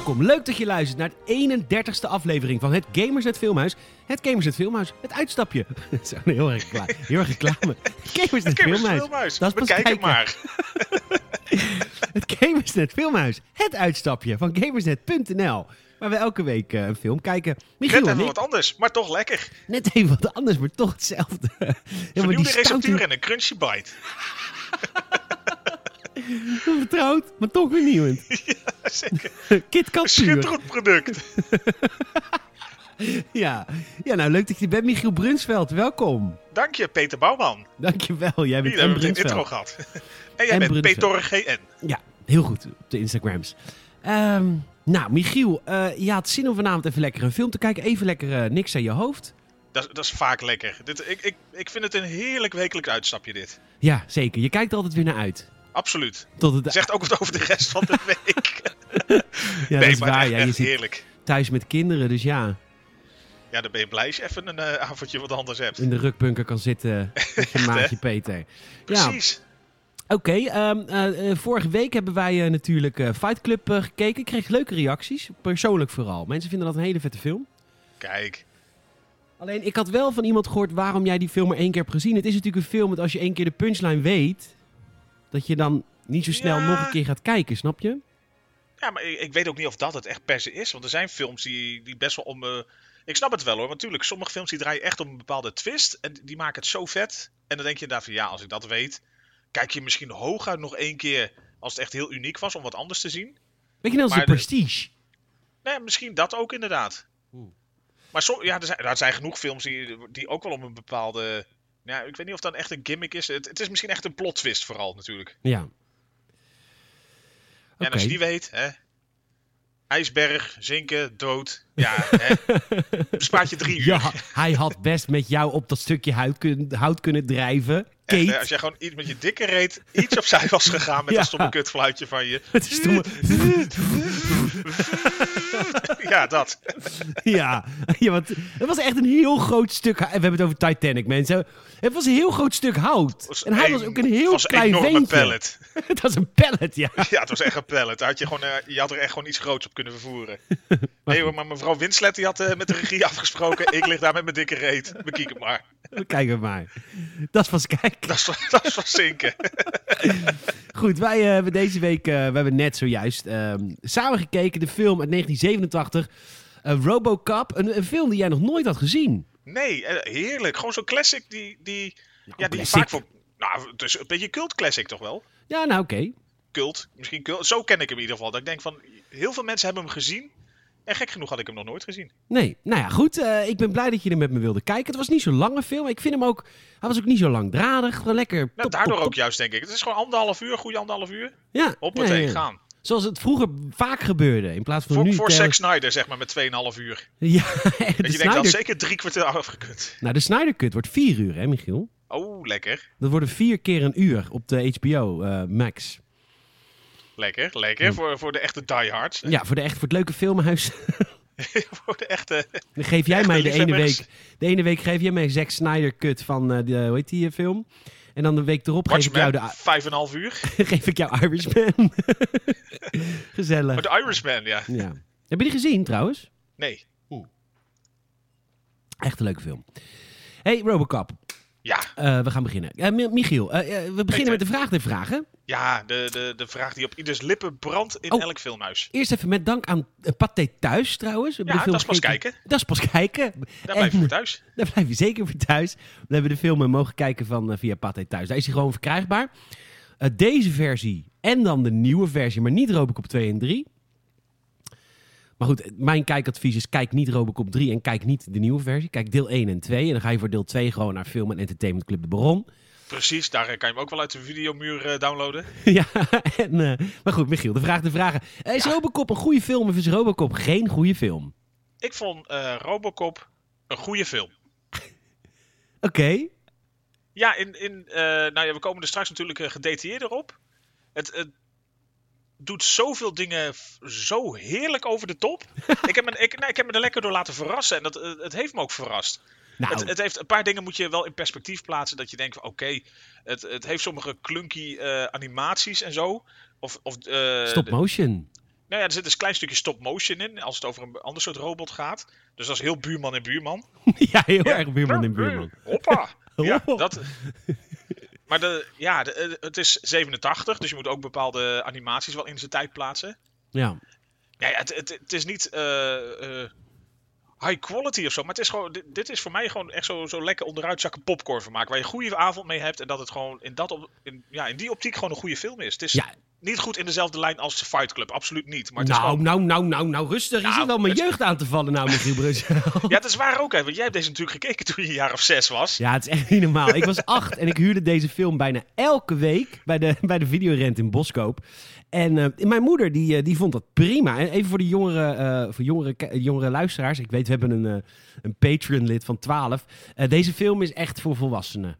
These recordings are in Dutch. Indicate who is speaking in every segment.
Speaker 1: Welkom, leuk dat je luistert naar de 31ste aflevering van het Gamersnet Filmhuis. Het Gamersnet Filmhuis, het uitstapje. Dat is heel erg reclame. Heel erg reclame.
Speaker 2: Gamers
Speaker 1: Filmhuis.
Speaker 2: Filmhuis.
Speaker 1: Dat is
Speaker 2: Bekijk het maar.
Speaker 1: Het Gamersnet Filmhuis, het uitstapje van Gamersnet.nl. Waar we elke week eh, een film kijken. Michiel
Speaker 2: Net
Speaker 1: en
Speaker 2: even wat anders, maar toch lekker.
Speaker 1: net even wat anders, maar toch hetzelfde.
Speaker 2: Vernieuwde receptuur en een crunchy bite.
Speaker 1: vertrouwd, maar toch vernieuwend.
Speaker 2: Zeker.
Speaker 1: KitKat puur.
Speaker 2: Schitterend product.
Speaker 1: Ja. ja, nou leuk dat je bent, Michiel Brunsveld. Welkom.
Speaker 2: Dank je, Peter Bouwman.
Speaker 1: Dankjewel, jij bent
Speaker 2: Hier
Speaker 1: en Brunsveld.
Speaker 2: intro gehad. En jij
Speaker 1: En
Speaker 2: bent. Peter GN.
Speaker 1: Ja, heel goed op de Instagrams. Ehm, nou, Michiel, eh, je had zin om vanavond even lekker een film te kijken. Even lekker eh, niks aan je hoofd.
Speaker 2: Dat, dat is vaak lekker. Dit, ik, ik, ik vind het een heerlijk wekelijks uitstapje dit.
Speaker 1: Ja, zeker. Je kijkt er altijd weer naar uit.
Speaker 2: Absoluut.
Speaker 1: Tot het,
Speaker 2: Zegt ook wat over de rest van de week.
Speaker 1: ja,
Speaker 2: nee,
Speaker 1: dat is waar.
Speaker 2: echt,
Speaker 1: Ja, je
Speaker 2: heerlijk.
Speaker 1: thuis met kinderen, dus ja,
Speaker 2: Ja, dan ben je blij als je even een eh, avondje wat anders hebt.
Speaker 1: in de rukbunker kan zitten met je maatje Peter. Ja,
Speaker 2: Precies.
Speaker 1: oké. ehm, eh, eh, vorige week hebben wij natuurlijk Fight Club gekeken. Ik kreeg leuke reacties, persoonlijk vooral. Mensen vinden dat een hele vette film.
Speaker 2: Kijk.
Speaker 1: Alleen, ik had wel van iemand gehoord waarom jij die film maar één keer hebt gezien. Het is natuurlijk een film dat als je één keer de punchline weet, dat je dan niet zo snel
Speaker 2: Ja.
Speaker 1: nog een keer gaat kijken, snap je?
Speaker 2: Ja, maar ik, ik weet ook niet of dat het echt per se is. Want er zijn films die, die best wel om... eh, ik snap het wel hoor. Want natuurlijk, sommige films die draaien echt om een bepaalde twist. En die maken het zo vet. En dan denk je inderdaad van ja, als ik dat weet... Kijk je misschien hooguit nog één keer... Als het echt heel uniek was om wat anders te zien.
Speaker 1: Weet je net als de
Speaker 2: Maar de-
Speaker 1: Prestige?
Speaker 2: Nee, misschien dat ook inderdaad.
Speaker 1: Oeh.
Speaker 2: Maar so, ja, er, zijn, er zijn genoeg films die, die ook wel om een bepaalde... Ja, ik weet niet of dat echt een gimmick is. Het, het is misschien echt een plot twist vooral natuurlijk.
Speaker 1: Ja.
Speaker 2: Ja, en als je die weet, hè... IJsberg, zinken, dood. Ja, hè. Bespaart je drie uur.
Speaker 1: Ja, hij had best met jou op dat stukje hout kunnen, hout kunnen drijven.
Speaker 2: Echt, als jij gewoon iets met je dikke reet iets opzij was gegaan met
Speaker 1: Ja.
Speaker 2: een stomme kutfluitje van je.
Speaker 1: het is stomme...
Speaker 2: Ja, dat.
Speaker 1: ja, ja, want het was echt een heel groot stuk... We hebben het over Titanic, mensen. Het was een heel groot stuk hout. En hij was ook een heel
Speaker 2: was een
Speaker 1: klein
Speaker 2: enorme
Speaker 1: ventje.
Speaker 2: pallet.
Speaker 1: Het was een pallet, ja.
Speaker 2: Ja, het was echt een pallet. Had je, gewoon, eh, je had er echt gewoon iets groots op kunnen vervoeren. Nee hoor, maar mevrouw Winslet die had eh, met de regie afgesproken. Ik lig daar met mijn dikke reet. Bekijk het maar.
Speaker 1: Kijk het maar. Dat is pas kijken.
Speaker 2: Dat is, dat is van zinken.
Speaker 1: Goed, wij eh, hebben deze week, we hebben net zojuist ehm, samen gekeken de film uit 1987, eh, Robocop, een, een film die jij nog nooit had gezien.
Speaker 2: Nee, eh, heerlijk. Gewoon zo'n classic die, die, ja, die
Speaker 1: classic.
Speaker 2: vaak voor... Nou, het is een beetje cult classic toch wel?
Speaker 1: Ja, nou oké.
Speaker 2: Cult, misschien cult. Zo ken ik hem in ieder geval. Dat ik denk van, heel veel mensen hebben hem gezien. En gek genoeg had ik hem nog nooit gezien.
Speaker 1: Nee, nou ja, goed. eh, ik ben blij dat je er met me wilde kijken. Het was niet zo'n lange film. Ik vind hem ook, hij was ook niet zo langdradig. Lekker.
Speaker 2: Nou, daardoor
Speaker 1: top,
Speaker 2: ook juist, denk ik. Het is gewoon anderhalf uur, goede anderhalf uur.
Speaker 1: Ja,
Speaker 2: Op
Speaker 1: ja, ja.
Speaker 2: gaan.
Speaker 1: Zoals het vroeger vaak gebeurde. In plaats van
Speaker 2: Voor,
Speaker 1: nu.
Speaker 2: voor Zack Snyder, zeg maar, met 2,5 uur.
Speaker 1: Ja, de
Speaker 2: Dat je denkt, dat
Speaker 1: Snyder...
Speaker 2: zeker drie kwartier afgekund.
Speaker 1: Nou, de Snyder Cut wordt vier uur, hè, Michiel?
Speaker 2: Oh, lekker.
Speaker 1: Dat worden vier keer een uur op de HBO eh, Max.
Speaker 2: Lekker, lekker. Voor, voor de echte diehards.
Speaker 1: Ja, voor, de echt, voor het leuke filmhuis.
Speaker 2: voor de echte...
Speaker 1: Dan geef jij mij de ene week. De ene week geef jij mij Zack Snyder cut van eh, de, hoe heet die eh, film? En dan de week erop geef ik, jou de,
Speaker 2: vijf en een half uur.
Speaker 1: geef ik jou Irishman. Gezellig.
Speaker 2: Maar de Irishman, ja.
Speaker 1: Ja. Heb je die gezien trouwens?
Speaker 2: Nee.
Speaker 1: Echt een leuke film. Hey Robocop,
Speaker 2: Ja,
Speaker 1: Eh, we gaan beginnen. Eh, Mi- Michiel, eh, eh, we beginnen met de vraag der vragen.
Speaker 2: ja de, de, de vraag die op ieders lippen brandt in
Speaker 1: Oh.
Speaker 2: elk filmhuis.
Speaker 1: Eerst even met dank aan uh, Pathé Thuis trouwens. We
Speaker 2: Ja,
Speaker 1: de film
Speaker 2: dat is pas
Speaker 1: gekeken.
Speaker 2: kijken.
Speaker 1: Dat is pas kijken.
Speaker 2: Daar blijf je voor thuis.
Speaker 1: Daar blijf je zeker voor thuis. We hebben de film eh, mogen kijken van, eh, via Pathé Thuis. Daar is hij gewoon verkrijgbaar. Eh, deze versie en dan de nieuwe versie, maar niet Robocop 2 en 3. Maar goed, mijn kijkadvies is kijk niet Robocop 3 en kijk niet de nieuwe versie. Kijk deel 1 en 2 en dan ga je voor deel 2 gewoon naar Film en Entertainment Club de Baron.
Speaker 2: Precies, daar eh, kan je hem ook wel uit de videomuur eh, downloaden.
Speaker 1: ja, en, eh, maar goed, Michiel, de vraag de vragen. Is
Speaker 2: Ja.
Speaker 1: Robocop een goede film of is Robocop geen goede film?
Speaker 2: Ik vond Robocop een goede film.
Speaker 1: Oké.
Speaker 2: Ja, in, in, nou ja, we komen er straks natuurlijk gedetailleerder op. Het, het doet zoveel dingen zo heerlijk over de top. ik, heb me, ik, nee, ik heb me er lekker door laten verrassen. En dat, eh, het heeft me ook verrast.
Speaker 1: Nou,
Speaker 2: Het, het heeft een paar dingen moet je wel in perspectief plaatsen. Dat je denkt van oké, het, het heeft sommige clunky eh, animaties en zo. Of, of, eh,
Speaker 1: stop
Speaker 2: de-
Speaker 1: motion.
Speaker 2: Nou ja, er zit dus een klein stukje stop-motion in, als het over een ander soort robot gaat. Dus dat is heel buurman en buurman.
Speaker 1: ja, heel
Speaker 2: Ja.
Speaker 1: erg buurman in buurman.
Speaker 2: Hoppa! Ja, dat... Maar de, ja, de, eh, het is 87, dus je moet ook bepaalde animaties wel in zijn tijd plaatsen.
Speaker 1: Ja.
Speaker 2: Ja, ja, het, het, het is niet eh, eh, high quality of zo, maar het is gewoon, dit, dit is voor mij gewoon echt zo, zo lekker onderuitzakken popcorn vermaak. Waar je een goede avond mee hebt en dat het gewoon in, dat op, in, ja, in die optiek gewoon een goede film is. Het is
Speaker 1: Ja.
Speaker 2: niet goed in dezelfde lijn als Fight Club, absoluut niet. Maar het is
Speaker 1: Nou,
Speaker 2: gewoon,
Speaker 1: nou, nou, nou, nou, rustig. Je
Speaker 2: Nou,
Speaker 1: zit wel mijn
Speaker 2: het-
Speaker 1: jeugd aan te vallen nou, Michiel Brussel.
Speaker 2: ja, het is waar ook, hè, want jij hebt deze natuurlijk gekeken toen je een jaar of zes was.
Speaker 1: Ja, het is echt niet normaal. Ik was acht en ik huurde deze film bijna elke week bij de, bij de videorent in Boskoop. En eh, mijn moeder die, eh, die vond dat prima. En even voor de jongere, eh, voor jongere, jongere luisteraars. Ik weet, hebben een, eh, een Patreon-lid van 12. Eh, deze film is echt voor volwassenen.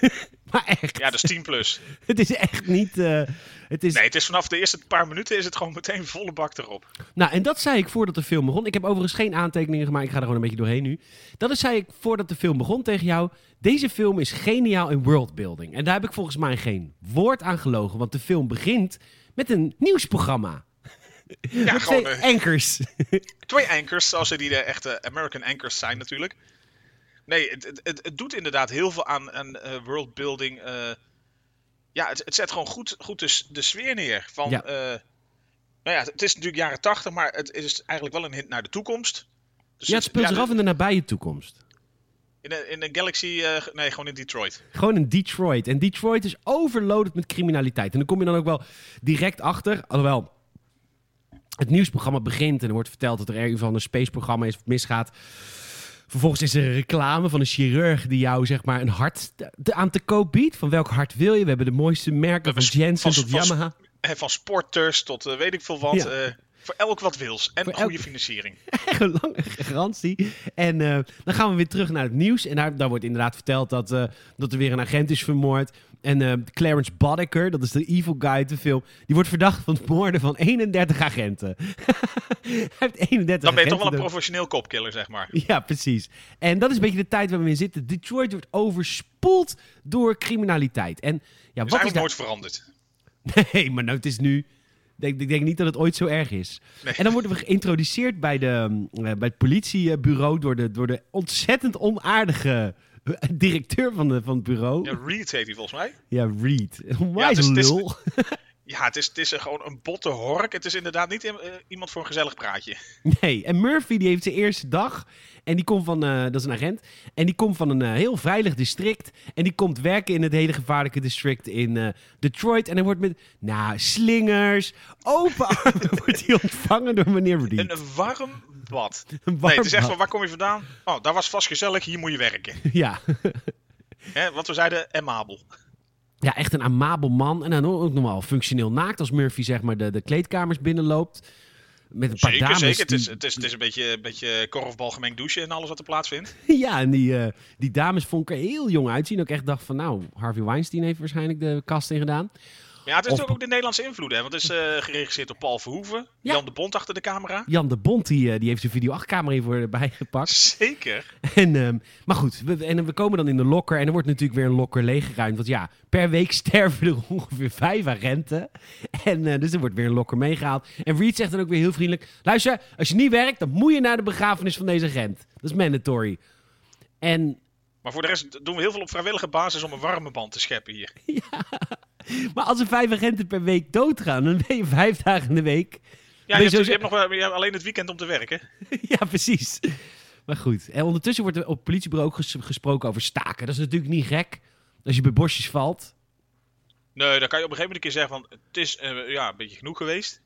Speaker 1: maar echt.
Speaker 2: Ja, dus 10 plus.
Speaker 1: Het is echt niet... eh, het is,
Speaker 2: Nee, het is vanaf de eerste paar minuten is het gewoon meteen volle bak erop.
Speaker 1: Nou, en dat zei ik voordat de film begon. Ik heb overigens geen aantekeningen gemaakt. Ik ga er gewoon een beetje doorheen nu. Dat is, zei ik voordat de film begon tegen jou. Deze film is geniaal in worldbuilding. En daar heb ik volgens mij geen woord aan gelogen. Want de film begint met een nieuwsprogramma.
Speaker 2: Ja, gewoon
Speaker 1: twee
Speaker 2: eh,
Speaker 1: anchors.
Speaker 2: twee anchors, zoals ze die de echte American anchors zijn natuurlijk. Nee, het, het, het, doet inderdaad heel veel aan, aan eh, worldbuilding. eh. ja, het, het zet gewoon goed, goed de, de sfeer neer. Van,
Speaker 1: Ja.
Speaker 2: nou ja, het is natuurlijk jaren tachtig, maar het is eigenlijk wel een hint naar de toekomst. Dus
Speaker 1: ja, het speelt zich
Speaker 2: de-
Speaker 1: af in de nabije toekomst.
Speaker 2: in een, in een galaxy, nee, gewoon in Detroit.
Speaker 1: Gewoon in Detroit. En Detroit is overloaded met criminaliteit. En dan kom je dan ook wel direct achter. Alhoewel, het nieuwsprogramma begint en er wordt verteld dat er ergens van een spaceprogramma is misgaat. Vervolgens is er een reclame van een chirurg die jou zeg maar een hart aan te koop biedt. Van welk hart wil je? We hebben de mooiste merken van Jensen
Speaker 2: van-
Speaker 1: tot
Speaker 2: van-
Speaker 1: Yamaha.
Speaker 2: Eh, van sporters tot eh, weet ik veel wat.
Speaker 1: Ja.
Speaker 2: eh, voor elk wat wils. En goede
Speaker 1: elk-
Speaker 2: financiering.
Speaker 1: Een lange garantie. En eh, dan gaan we weer terug naar het nieuws. En daar, daar wordt inderdaad verteld dat, eh, dat er weer een agent is vermoord. En eh, Clarence Boddicker, dat is de evil guy uit de film, die wordt verdacht van het moorden van 31 agenten. Hij heeft 31
Speaker 2: Dan ben je toch wel een professioneel kopkiller, zeg maar.
Speaker 1: Ja, precies. En dat is een beetje de tijd waar we in zitten. Detroit wordt overspoeld door criminaliteit. En ja,
Speaker 2: is
Speaker 1: wat is
Speaker 2: eigenlijk
Speaker 1: daar...
Speaker 2: nooit veranderd.
Speaker 1: Nee, maar nou, het is nu... Ik denk, ik denk niet dat het ooit zo erg is.
Speaker 2: Nee.
Speaker 1: En dan worden we geïntroduceerd bij, de, eh, bij het politiebureau door de, door de ontzettend onaardige eh, directeur van, de, van het bureau.
Speaker 2: Ja, Reed heet hij volgens mij.
Speaker 1: Ja, Reed.
Speaker 2: Ja,
Speaker 1: wijze
Speaker 2: het is- het is-
Speaker 1: lul.
Speaker 2: Ja, het is, het is gewoon een botte hork. Het is inderdaad niet eh, iemand voor een gezellig praatje.
Speaker 1: Nee, en Murphy die heeft zijn eerste dag. En die komt van, eh, dat is een agent. En die komt van een eh, heel veilig district. En die komt werken in het hele gevaarlijke district in Detroit. En hij wordt met, nou, slingers, open armen wordt hij ontvangen door meneer Reed.
Speaker 2: Een warm bad.
Speaker 1: Een
Speaker 2: Nee,
Speaker 1: warm
Speaker 2: het is echt
Speaker 1: bad.
Speaker 2: van waar kom je vandaan? Oh, daar was vast gezellig, hier moet je werken.
Speaker 1: Ja.
Speaker 2: Hè, wat we zeiden, amabel.
Speaker 1: Ja, echt een amabel man. En dan ook nog wel functioneel naakt als Murphy zeg maar de, de kleedkamers binnenloopt. Met een paar
Speaker 2: Zeker,
Speaker 1: dames.
Speaker 2: zeker. Het is,
Speaker 1: die-
Speaker 2: het is, het is een beetje, een beetje korfbal gemengd douchen en alles wat er plaatsvindt.
Speaker 1: Ja, en die, eh, die dames vond ik er heel jong uitzien. Ook echt dacht van, nou, Harvey Weinstein heeft waarschijnlijk de casting gedaan.
Speaker 2: Maar ja, het is natuurlijk ook de Nederlandse invloed, hè. Want het is eh, geregisseerd door Paul Verhoeven.
Speaker 1: Ja.
Speaker 2: Jan de Bond achter de camera.
Speaker 1: Jan de Bond, die, eh, die heeft zijn video 8-camera hiervoor erbij gepakt.
Speaker 2: Zeker.
Speaker 1: En, ehm, maar goed, we, en we komen dan in de lokker. En er wordt natuurlijk weer een lokker leeggeruimd. Want ja, per week sterven er ongeveer vijf agenten. En eh, dus er wordt weer een lokker meegehaald. En Reed zegt dan ook weer heel vriendelijk... Luister, als je niet werkt, dan moet je naar de begrafenis van deze agent. Dat is mandatory. En,
Speaker 2: Maar voor de rest doen we heel veel op vrijwillige basis om een warme band te scheppen hier.
Speaker 1: maar als er vijf agenten per week doodgaan... dan ben je vijf dagen in de week...
Speaker 2: Ja, je
Speaker 1: je
Speaker 2: hebt,
Speaker 1: zo-
Speaker 2: je hebt nog je hebt alleen het weekend om te werken.
Speaker 1: ja, precies. Maar goed. En ondertussen wordt er op het politiebureau ook ges- gesproken over staken. Dat is natuurlijk niet gek. Als je bij bosjes valt...
Speaker 2: Nee, dan kan je op een gegeven moment een keer zeggen van... Het is eh, ja, een beetje genoeg geweest.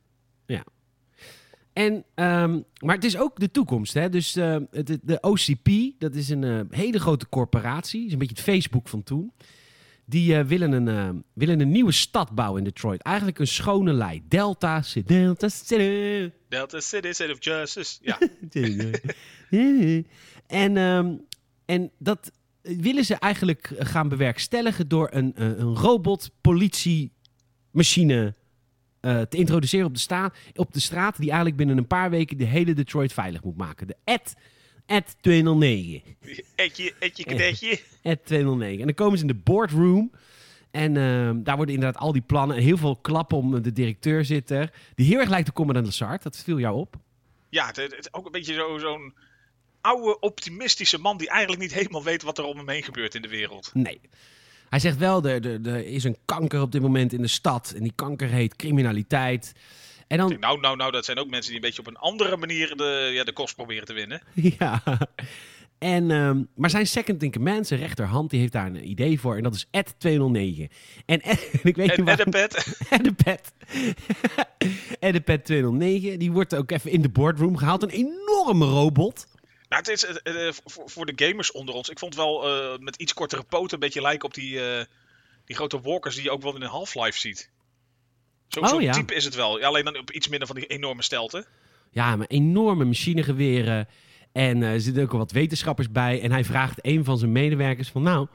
Speaker 1: En, ehm, maar het is ook de toekomst. Hè? Dus eh, het, de OCP, dat is een eh, hele grote corporatie. is een beetje het Facebook van toen. Die eh, willen, een, eh, willen een nieuwe stad bouwen in Detroit. Eigenlijk een schone lei. Delta City. Delta City.
Speaker 2: Delta City, City of Justice. Ja,
Speaker 1: en, ehm, en dat willen ze eigenlijk gaan bewerkstelligen door een, eh, een robot-politiemachine eh, te introduceren op de, sta- op de straat. Die eigenlijk binnen een paar weken de hele Detroit veilig moet maken. De Ed, Ed 209.
Speaker 2: etje, etje, kadetje.
Speaker 1: Ed 209. En dan komen ze in de boardroom. En ehm, daar worden inderdaad al die plannen en heel veel klappen om de directeur zit er. Die heel erg lijkt op Commandant Lassard. Dat viel jou op.
Speaker 2: Ja, het, het- het- ook een beetje zo- zo'n oude, optimistische man die eigenlijk niet helemaal weet wat er om hem heen gebeurt in de wereld.
Speaker 1: Nee. Hij zegt wel, er, er, er is een kanker op dit moment in de stad. En die kanker heet criminaliteit. En
Speaker 2: Ik
Speaker 1: dan,
Speaker 2: denk, nou, nou, nou, dat zijn ook mensen die een beetje op een andere manier de, ja, de kost proberen te winnen.
Speaker 1: ja. En, ehm, maar zijn second in command, zijn rechterhand, die heeft daar een idee voor. En dat is Ed 209. En, Ed- ik weet niet waar...
Speaker 2: de pet.
Speaker 1: En de pet. en de pet 209, die wordt ook even in de boardroom gehaald. Een enorme robot.
Speaker 2: Nou, het is eh, eh, voor, voor de gamers onder ons. Ik vond wel eh, met iets kortere poten een beetje lijken op die, eh, die grote walkers die je ook wel in een Half-Life ziet. Zo-
Speaker 1: Oh,
Speaker 2: Zo'n
Speaker 1: ja.
Speaker 2: type is het wel. Alleen dan op iets minder van die enorme stelte.
Speaker 1: Ja, maar enorme machinegeweren. En eh, er zitten ook al wat wetenschappers bij. En hij vraagt een van zijn medewerkers van... Nou,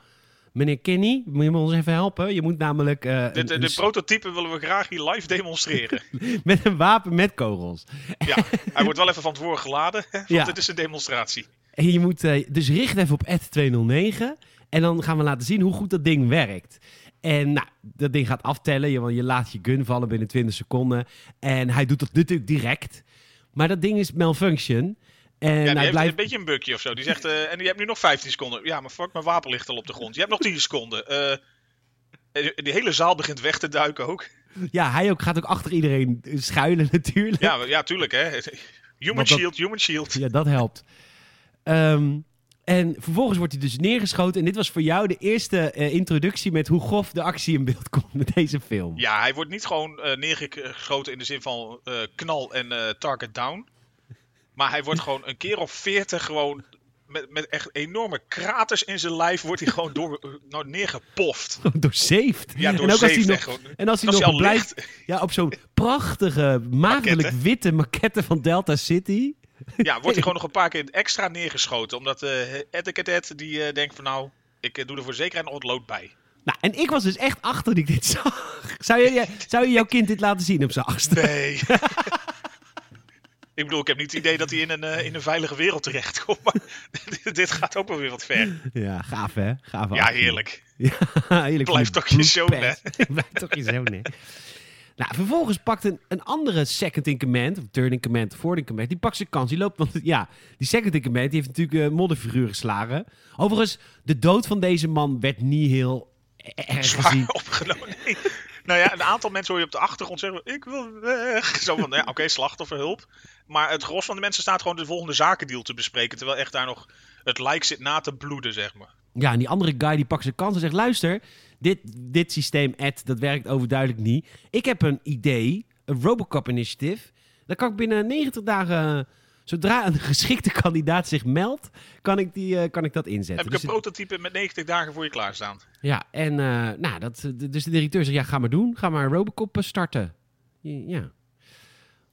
Speaker 1: meneer Kenny, moet je me ons even helpen? Je moet namelijk
Speaker 2: Dit,
Speaker 1: een-
Speaker 2: de
Speaker 1: een
Speaker 2: prototype willen we graag hier live demonstreren.
Speaker 1: met een wapen met kogels.
Speaker 2: ja, hij wordt wel even van tevoren geladen, want
Speaker 1: Ja.
Speaker 2: dit is een demonstratie.
Speaker 1: En je moet eh, dus richt even op Ed 209. En dan gaan we laten zien hoe goed dat ding werkt. En nou, dat ding gaat aftellen. Je, je laat je gun vallen binnen 20 seconden. En hij doet dat natuurlijk direct. Maar dat ding is malfunction. En
Speaker 2: Ja,
Speaker 1: hij blijft...
Speaker 2: een beetje een bugje of zo. Die zegt, eh, en je hebt nu nog 15 seconden. Ja, maar fuck, mijn wapen ligt al op de grond. Je hebt nog 10 seconden. En die hele zaal begint weg te duiken ook.
Speaker 1: Ja, hij ook, gaat ook achter iedereen schuilen natuurlijk.
Speaker 2: Ja, ja tuurlijk hè. Human
Speaker 1: dat-
Speaker 2: shield, human shield.
Speaker 1: Ja, dat helpt. Ehm, en vervolgens wordt hij dus neergeschoten. En dit was voor jou de eerste eh, introductie met hoe grof de actie in beeld komt met deze film.
Speaker 2: Ja, hij wordt niet gewoon eh, neergeschoten in de zin van eh, knal en target down. Maar hij wordt gewoon een keer of 40 gewoon met, met echt enorme kraters in zijn lijf wordt hij gewoon door, nou, neergepoft.
Speaker 1: Doorzeved.
Speaker 2: Ja,
Speaker 1: en
Speaker 2: door
Speaker 1: ook als hij nog,
Speaker 2: gewoon.
Speaker 1: en als hij
Speaker 2: Als
Speaker 1: nog
Speaker 2: hij
Speaker 1: blijft, ja, op zo'n prachtige, maagdelijk witte maquette van Delta City.
Speaker 2: Ja, wordt hij gewoon nog een paar keer extra neergeschoten. Omdat eh Ed die eh, denkt van nou, ik eh, doe er voor zekerheid nog wat lood bij.
Speaker 1: Nou, en ik was dus echt achter dat ik dit zag. Zou je, zou je jouw kind dit laten zien op zijn achtste?
Speaker 2: Nee. ik bedoel, ik heb niet het idee dat hij in een, in een veilige wereld terechtkomt. Maar dit gaat ook wel weer wat ver.
Speaker 1: Ja, gaaf hè? Gaaf
Speaker 2: Ja, heerlijk.
Speaker 1: Ja, heerlijk.
Speaker 2: Blijf toch je
Speaker 1: die
Speaker 2: zoon, hè?
Speaker 1: Blijf toch je zoon, hè? Nou, vervolgens pakt een, een andere second in command, of third in command, of fourth in command, die pakt zijn kans. Die loopt, want ja, die second in command, die heeft natuurlijk modderfiguur geslagen. Overigens, de dood van deze man werd niet heel erg gezien.
Speaker 2: Zwaar opgenomen. Nee. Nou ja, een aantal mensen hoor je op de achtergrond zeggen: Ik wil weg. Zo van, ja, oké, slachtofferhulp. Maar het gros van de mensen staat gewoon de volgende zakendeal te bespreken. Terwijl echt daar nog het lijk zit na te bloeden, zeg maar.
Speaker 1: Ja, en die andere guy die pakt zijn kans en zegt: luister, dit, dit systeem Ed, dat werkt overduidelijk niet. Ik heb een idee, een Robocop initiative. Dan kan ik binnen 90 dagen, zodra een geschikte kandidaat zich meldt, kan ik, die, eh, kan ik dat inzetten.
Speaker 2: Heb ik
Speaker 1: Dus
Speaker 2: een prototype met 90 dagen voor je klaarstaan.
Speaker 1: Ja, en eh, nou, dat, dus de directeur zegt, ja, ga maar doen. Ga maar Robocop eh, starten. Ja.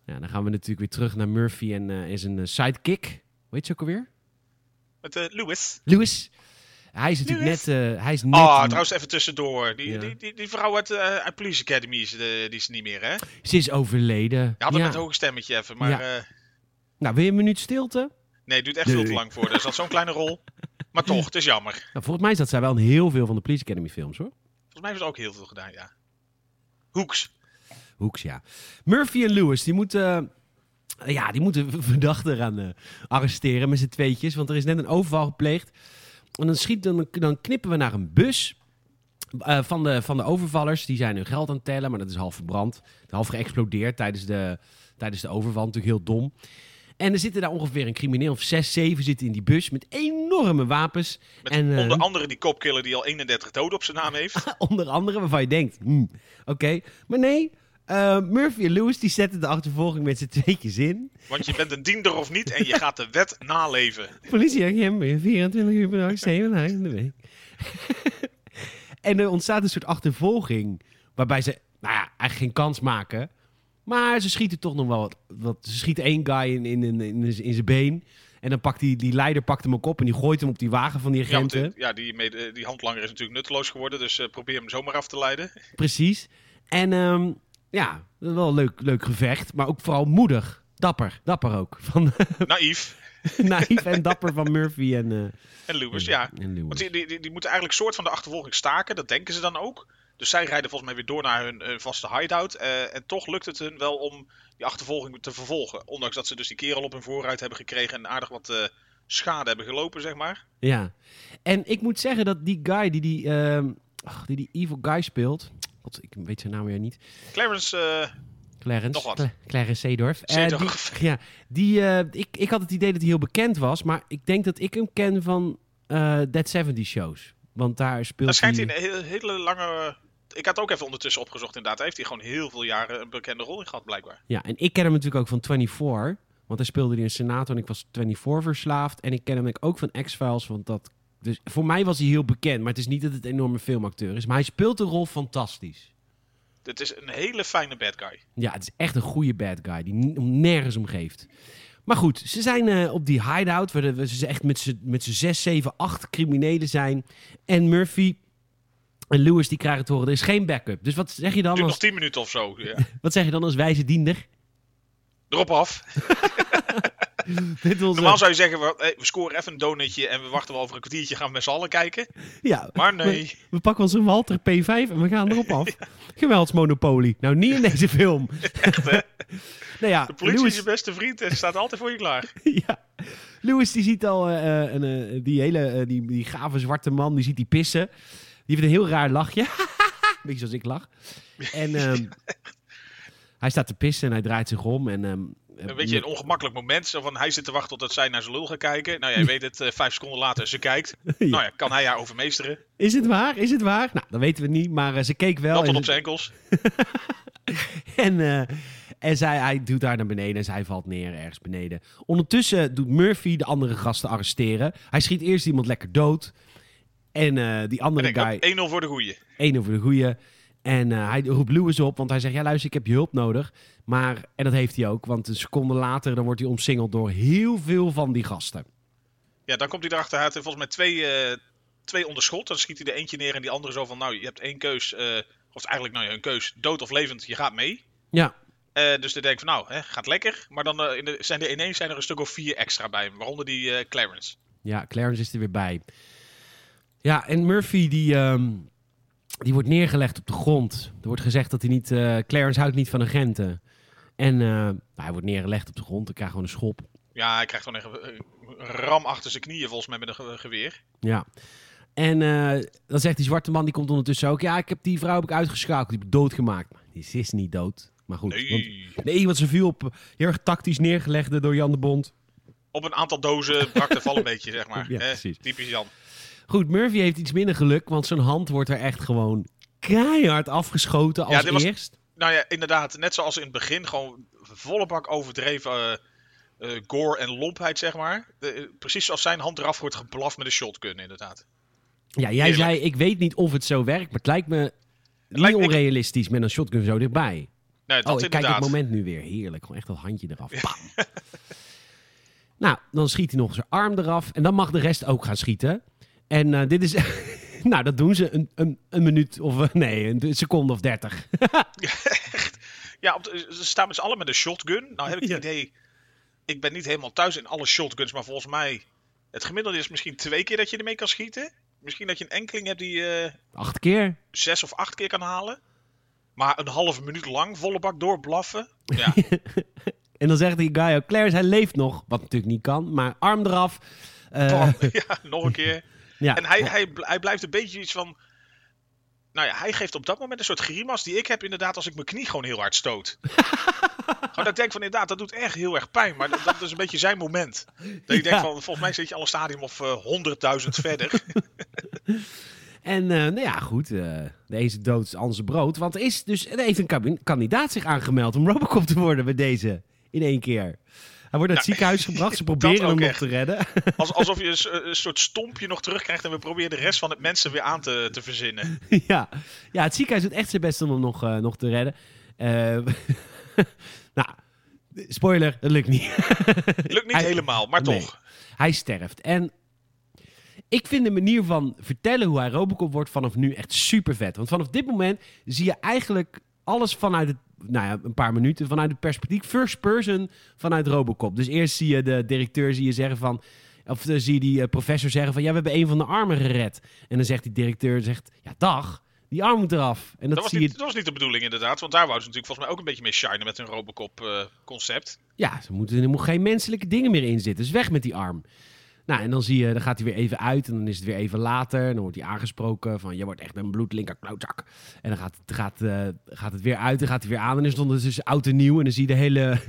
Speaker 1: Ja, dan gaan we natuurlijk weer terug naar Murphy en, eh, en zijn eh, sidekick. Hoe heet ze ook alweer?
Speaker 2: Met eh Lewis.
Speaker 1: Lewis. Hij is natuurlijk net... eh, hij is net
Speaker 2: Ah, trouwens even tussendoor. Die,
Speaker 1: Ja.
Speaker 2: die, die, die vrouw uit, eh, uit Police Academy is, eh, die is niet meer, hè?
Speaker 1: Ze is overleden.
Speaker 2: Je had het
Speaker 1: Ja.
Speaker 2: met hoog stemmetje even, maar...
Speaker 1: Ja.
Speaker 2: eh,
Speaker 1: Nou, wil je een minuut stilte?
Speaker 2: nee, het duurt echt
Speaker 1: Nee.
Speaker 2: veel te lang voor. Er zat zo'n kleine rol. Maar toch, het is jammer.
Speaker 1: Nou, volgens mij zat zij wel in heel veel van de Police Academy films, hoor.
Speaker 2: Volgens mij hebben ze ook heel veel gedaan, ja. Hoeks.
Speaker 1: Hoeks, ja. Murphy en Lewis, die moeten... ja, die moeten verdachten gaan eh, arresteren met z'n tweetjes. Want er is net een overval gepleegd. En dan, schiet, dan, dan knippen we naar een bus eh, van, de, van de overvallers. Die zijn hun geld aan het tellen, maar dat is half verbrand. Half geëxplodeerd tijdens de, tijdens de overval. Natuurlijk heel dom. En er zitten daar ongeveer een crimineel of zes, zeven zitten in die bus met enorme wapens.
Speaker 2: Met
Speaker 1: En, eh,
Speaker 2: onder andere die kopkiller die al 31 doden op zijn naam heeft.
Speaker 1: Onder andere waarvan je denkt, hmm, oké. Maar nee, eh, Murphy en Lewis die zetten de achtervolging met z'n tweetjes in.
Speaker 2: Want je bent een diender of niet en je gaat de wet naleven.
Speaker 1: Politieagent ben 24 uur per dag, 7 dagen in de week. en er ontstaat een soort achtervolging waarbij ze nou ja, eigenlijk geen kans maken. Maar ze schieten toch nog wel wat. wat ze schieten één guy in, in, in, in, in zijn been. En dan pakt die, die leider pakt hem ook op en die gooit hem op die wagen van die
Speaker 2: Ja,
Speaker 1: agenten.
Speaker 2: eh, ja die, mede- die handlanger is natuurlijk nutteloos geworden, dus eh, probeer hem zomaar af te leiden.
Speaker 1: Precies. En ehm, ja, wel een leuk, leuk gevecht. Maar ook vooral moedig. Dapper. Dapper ook. Van,
Speaker 2: Naïef.
Speaker 1: naïef en dapper van Murphy en, eh
Speaker 2: En Lewis, ja.
Speaker 1: en Lewis.
Speaker 2: Want die, die, die, moeten eigenlijk soort van de achtervolging staken, dat denken ze dan ook. Dus zij rijden volgens mij weer door naar hun, hun vaste hideout. eh, en toch lukt het hun wel om die achtervolging te vervolgen. Ondanks dat ze dus die kerel op hun voorruit hebben gekregen en aardig wat eh, schade hebben gelopen, zeg maar.
Speaker 1: Ja. En ik moet zeggen dat die guy die die, ehm, ach, die, die evil guy speelt... God, ik weet zijn naam weer niet.
Speaker 2: Clarence, eh,
Speaker 1: Clarence.
Speaker 2: Nog wat.
Speaker 1: Cla- Clarence Seedorf. Eh, die, ja, die, eh, ik, ik had het idee dat hij heel bekend was, maar ik denk dat ik hem ken van eh Dead 70 shows. Want daar speelt
Speaker 2: daar schijnt hij
Speaker 1: hij...
Speaker 2: een hele, lange... Ik had ook even ondertussen opgezocht inderdaad. Daar heeft hij gewoon heel veel jaren een bekende rol in gehad, blijkbaar.
Speaker 1: Ja, en ik ken hem natuurlijk ook van 24. Want hij speelde in Senator en ik was 24 verslaafd. En ik ken hem ook van X-Files, want dat... Dus voor mij was hij heel bekend, maar het is niet dat het een enorme filmacteur is. Maar hij speelt de rol fantastisch.
Speaker 2: Dit is een hele fijne bad guy.
Speaker 1: Ja, het is echt een goede bad guy die nergens om geeft. Maar goed, ze zijn eh, op die hideout, waar de- ze echt met z'n zes, zeven, acht criminelen zijn. En Murphy en Lewis die krijgen te horen, er is geen backup. Dus wat zeg je dan
Speaker 2: Duurt nog
Speaker 1: als,
Speaker 2: 10 minuten of zo. Ja.
Speaker 1: wat zeg je dan als wijze diender?
Speaker 2: Erop af.
Speaker 1: Dit was,
Speaker 2: Normaal zou je zeggen, we, scoren even een donutje en we wachten wel over een kwartiertje. Gaan we met z'n allen kijken.
Speaker 1: ja,
Speaker 2: Maar nee.
Speaker 1: We, we pakken ons een Walter P5 en we gaan erop af. Geweldsmonopolie. Nou, niet in deze film. nou ja,
Speaker 2: De politie is je beste vriend en staat altijd voor je klaar.
Speaker 1: ja. Lewis die ziet al eh, eh, een, eh, die hele die, die gave zwarte man, die ziet die pissen. Die heeft een heel raar lachje. Beetje zoals ik lach. En ehm, hij staat te pissen en hij draait zich om. En, ehm,
Speaker 2: Een beetje een ongemakkelijk moment. Zo van, hij zit te wachten tot zij naar zijn lul gaat kijken. Nou, jij weet het, eh, vijf seconden later, ze kijkt. Nou ja, kan hij haar overmeesteren?
Speaker 1: Is het waar? Is het waar? Nou, dat weten we niet. Maar eh, ze keek wel. En
Speaker 2: tot op zijn enkels.
Speaker 1: En, eh, en zij, hij doet haar naar beneden en zij valt neer ergens beneden. Ondertussen doet Murphy de andere gasten arresteren. Hij schiet eerst iemand lekker dood. En die
Speaker 2: En
Speaker 1: andere
Speaker 2: ik
Speaker 1: guy,
Speaker 2: ook 1-0 voor de goeie.
Speaker 1: één over de goeie. En eh, hij roept Lewis op, want hij zegt... Ja, luister, ik heb je hulp nodig. Maar, en dat heeft hij ook, want een seconde later... dan wordt hij omsingeld door heel veel van die gasten.
Speaker 2: Ja, dan komt hij erachter. Hij er volgens mij twee, eh, twee onder schot. Dan schiet hij er eentje neer en die andere zo van... Nou, je hebt één keus. eh, of eigenlijk nou ja, een keus. Dood of levend, je gaat mee.
Speaker 1: Ja,
Speaker 2: dus dan denk ik van nou, hè, gaat lekker. Maar dan in de, zijn er ineens zijn er een stuk of vier extra bij hem. Waaronder die Clarence.
Speaker 1: Ja, Clarence is er weer bij. Ja, en Murphy die, ehm, die wordt neergelegd op de grond. Er wordt gezegd dat hij niet... eh, Clarence houdt niet van agenten. En eh, nou, hij wordt neergelegd op de grond. Hij krijgt gewoon een schop.
Speaker 2: Ja, hij krijgt gewoon een ram achter zijn knieën volgens mij met een ge- geweer.
Speaker 1: Ja. En eh, dan zegt die zwarte man, die komt ondertussen ook... Ja, ik heb die vrouw heb ik uitgeschakeld. Die heb ik doodgemaakt. Maar die is niet dood. Maar goed. Want,
Speaker 2: Nee.
Speaker 1: nee, want ze viel op... Heel erg tactisch neergelegd door Jan de Bond.
Speaker 2: Op een aantal dozen brak de val een beetje, zeg maar.
Speaker 1: Ja,
Speaker 2: typisch Jan.
Speaker 1: Goed, Murphy heeft iets minder geluk. Want zijn hand wordt er echt gewoon keihard afgeschoten als
Speaker 2: Ja, dit was-
Speaker 1: eerst.
Speaker 2: Nou ja, inderdaad. Net zoals in het begin. Gewoon volle bak overdreven eh, gore en lompheid, zeg maar. De- eh, precies zoals zijn hand eraf wordt geblaft met een shotgun, inderdaad.
Speaker 1: Ja, jij zei, ik weet niet of het zo werkt, maar het lijkt me niet
Speaker 2: lijkt
Speaker 1: onrealistisch met een shotgun zo dichtbij.
Speaker 2: Nee, dat
Speaker 1: oh, ik kijk het moment nu weer. Heerlijk, gewoon echt dat handje eraf. Bam. nou, dan schiet hij nog zijn arm eraf en dan mag de rest ook gaan schieten. En eh, dit is... nou, dat doen ze een, een, een minuut of... eh, nee, een seconde of dertig.
Speaker 2: Ja, op de- ze staan met z'n allen met een shotgun. Nou heb ik
Speaker 1: Ja.
Speaker 2: het idee... Ik ben niet helemaal thuis in alle shotguns, maar volgens mij... Het gemiddelde is misschien twee keer dat je ermee kan schieten. Misschien dat je een enkeling hebt die eh,
Speaker 1: Acht keer.
Speaker 2: zes of acht keer kan halen. Maar een halve minuut lang volle bak doorblaffen. Ja,
Speaker 1: En dan zegt die guy ook, Clarence, hij leeft nog. Wat natuurlijk niet kan, maar arm eraf.
Speaker 2: Bam. ja nog een keer.
Speaker 1: Ja.
Speaker 2: En hij, hij, hij blijft een beetje iets van... Nou ja, hij geeft op dat moment een soort grimas die ik heb inderdaad als ik mijn knie gewoon heel hard stoot. gewoon dat ik denk van inderdaad, dat doet echt heel erg pijn. Maar dat, dat is een beetje zijn moment. Dat je
Speaker 1: Ja.
Speaker 2: denkt van, volgens mij zit je al een stadium of eh, 100.000 verder.
Speaker 1: En eh, nou ja, goed. eh deze dood is brood. Want er is dus er heeft een kandidaat zich aangemeld om Robocop te worden bij deze. In één keer. Hij wordt naar het ziekenhuis gebracht. Ze proberen hem nog
Speaker 2: echt.
Speaker 1: te redden.
Speaker 2: Als, alsof je een, soort stompje nog terugkrijgt en we proberen de rest van het mensen weer aan te, te verzinnen.
Speaker 1: ja. ja, het ziekenhuis doet echt zijn best om hem nog, eh, nog te redden. Eh, nou, spoiler, dat lukt niet.
Speaker 2: Lukt niet
Speaker 1: Hij-
Speaker 2: helemaal, maar
Speaker 1: Nee.
Speaker 2: toch.
Speaker 1: Hij sterft. En ik vind de manier van vertellen hoe hij Robocop wordt vanaf nu echt super vet. Want vanaf dit moment zie je eigenlijk alles vanuit het, nou ja, een paar minuten vanuit het perspectief first person vanuit Robocop. Dus eerst zie je de directeur zie je zeggen van, of eh, zie je die eh, professor zeggen van, ja, we hebben een van de armen gered. En dan zegt die directeur, zegt, ja, dag. Die arm moet eraf. En dat,
Speaker 2: Dat was,
Speaker 1: zie
Speaker 2: niet,
Speaker 1: je...
Speaker 2: dat was niet de bedoeling inderdaad, want daar wouden ze natuurlijk volgens mij ook een beetje mee shinen met hun Robocop eh, concept.
Speaker 1: Ja, ze moeten, er moet geen menselijke dingen meer in zitten. Dus weg met die arm. Nou, en dan zie je, dan gaat hij weer even uit en dan is het weer even later. En dan wordt hij aangesproken van, je wordt echt een bloedlinker klootzak. En dan gaat, gaat, eh, gaat het weer uit en gaat hij weer aan. En dan stond het dus oud en nieuw. En dan zie je de hele,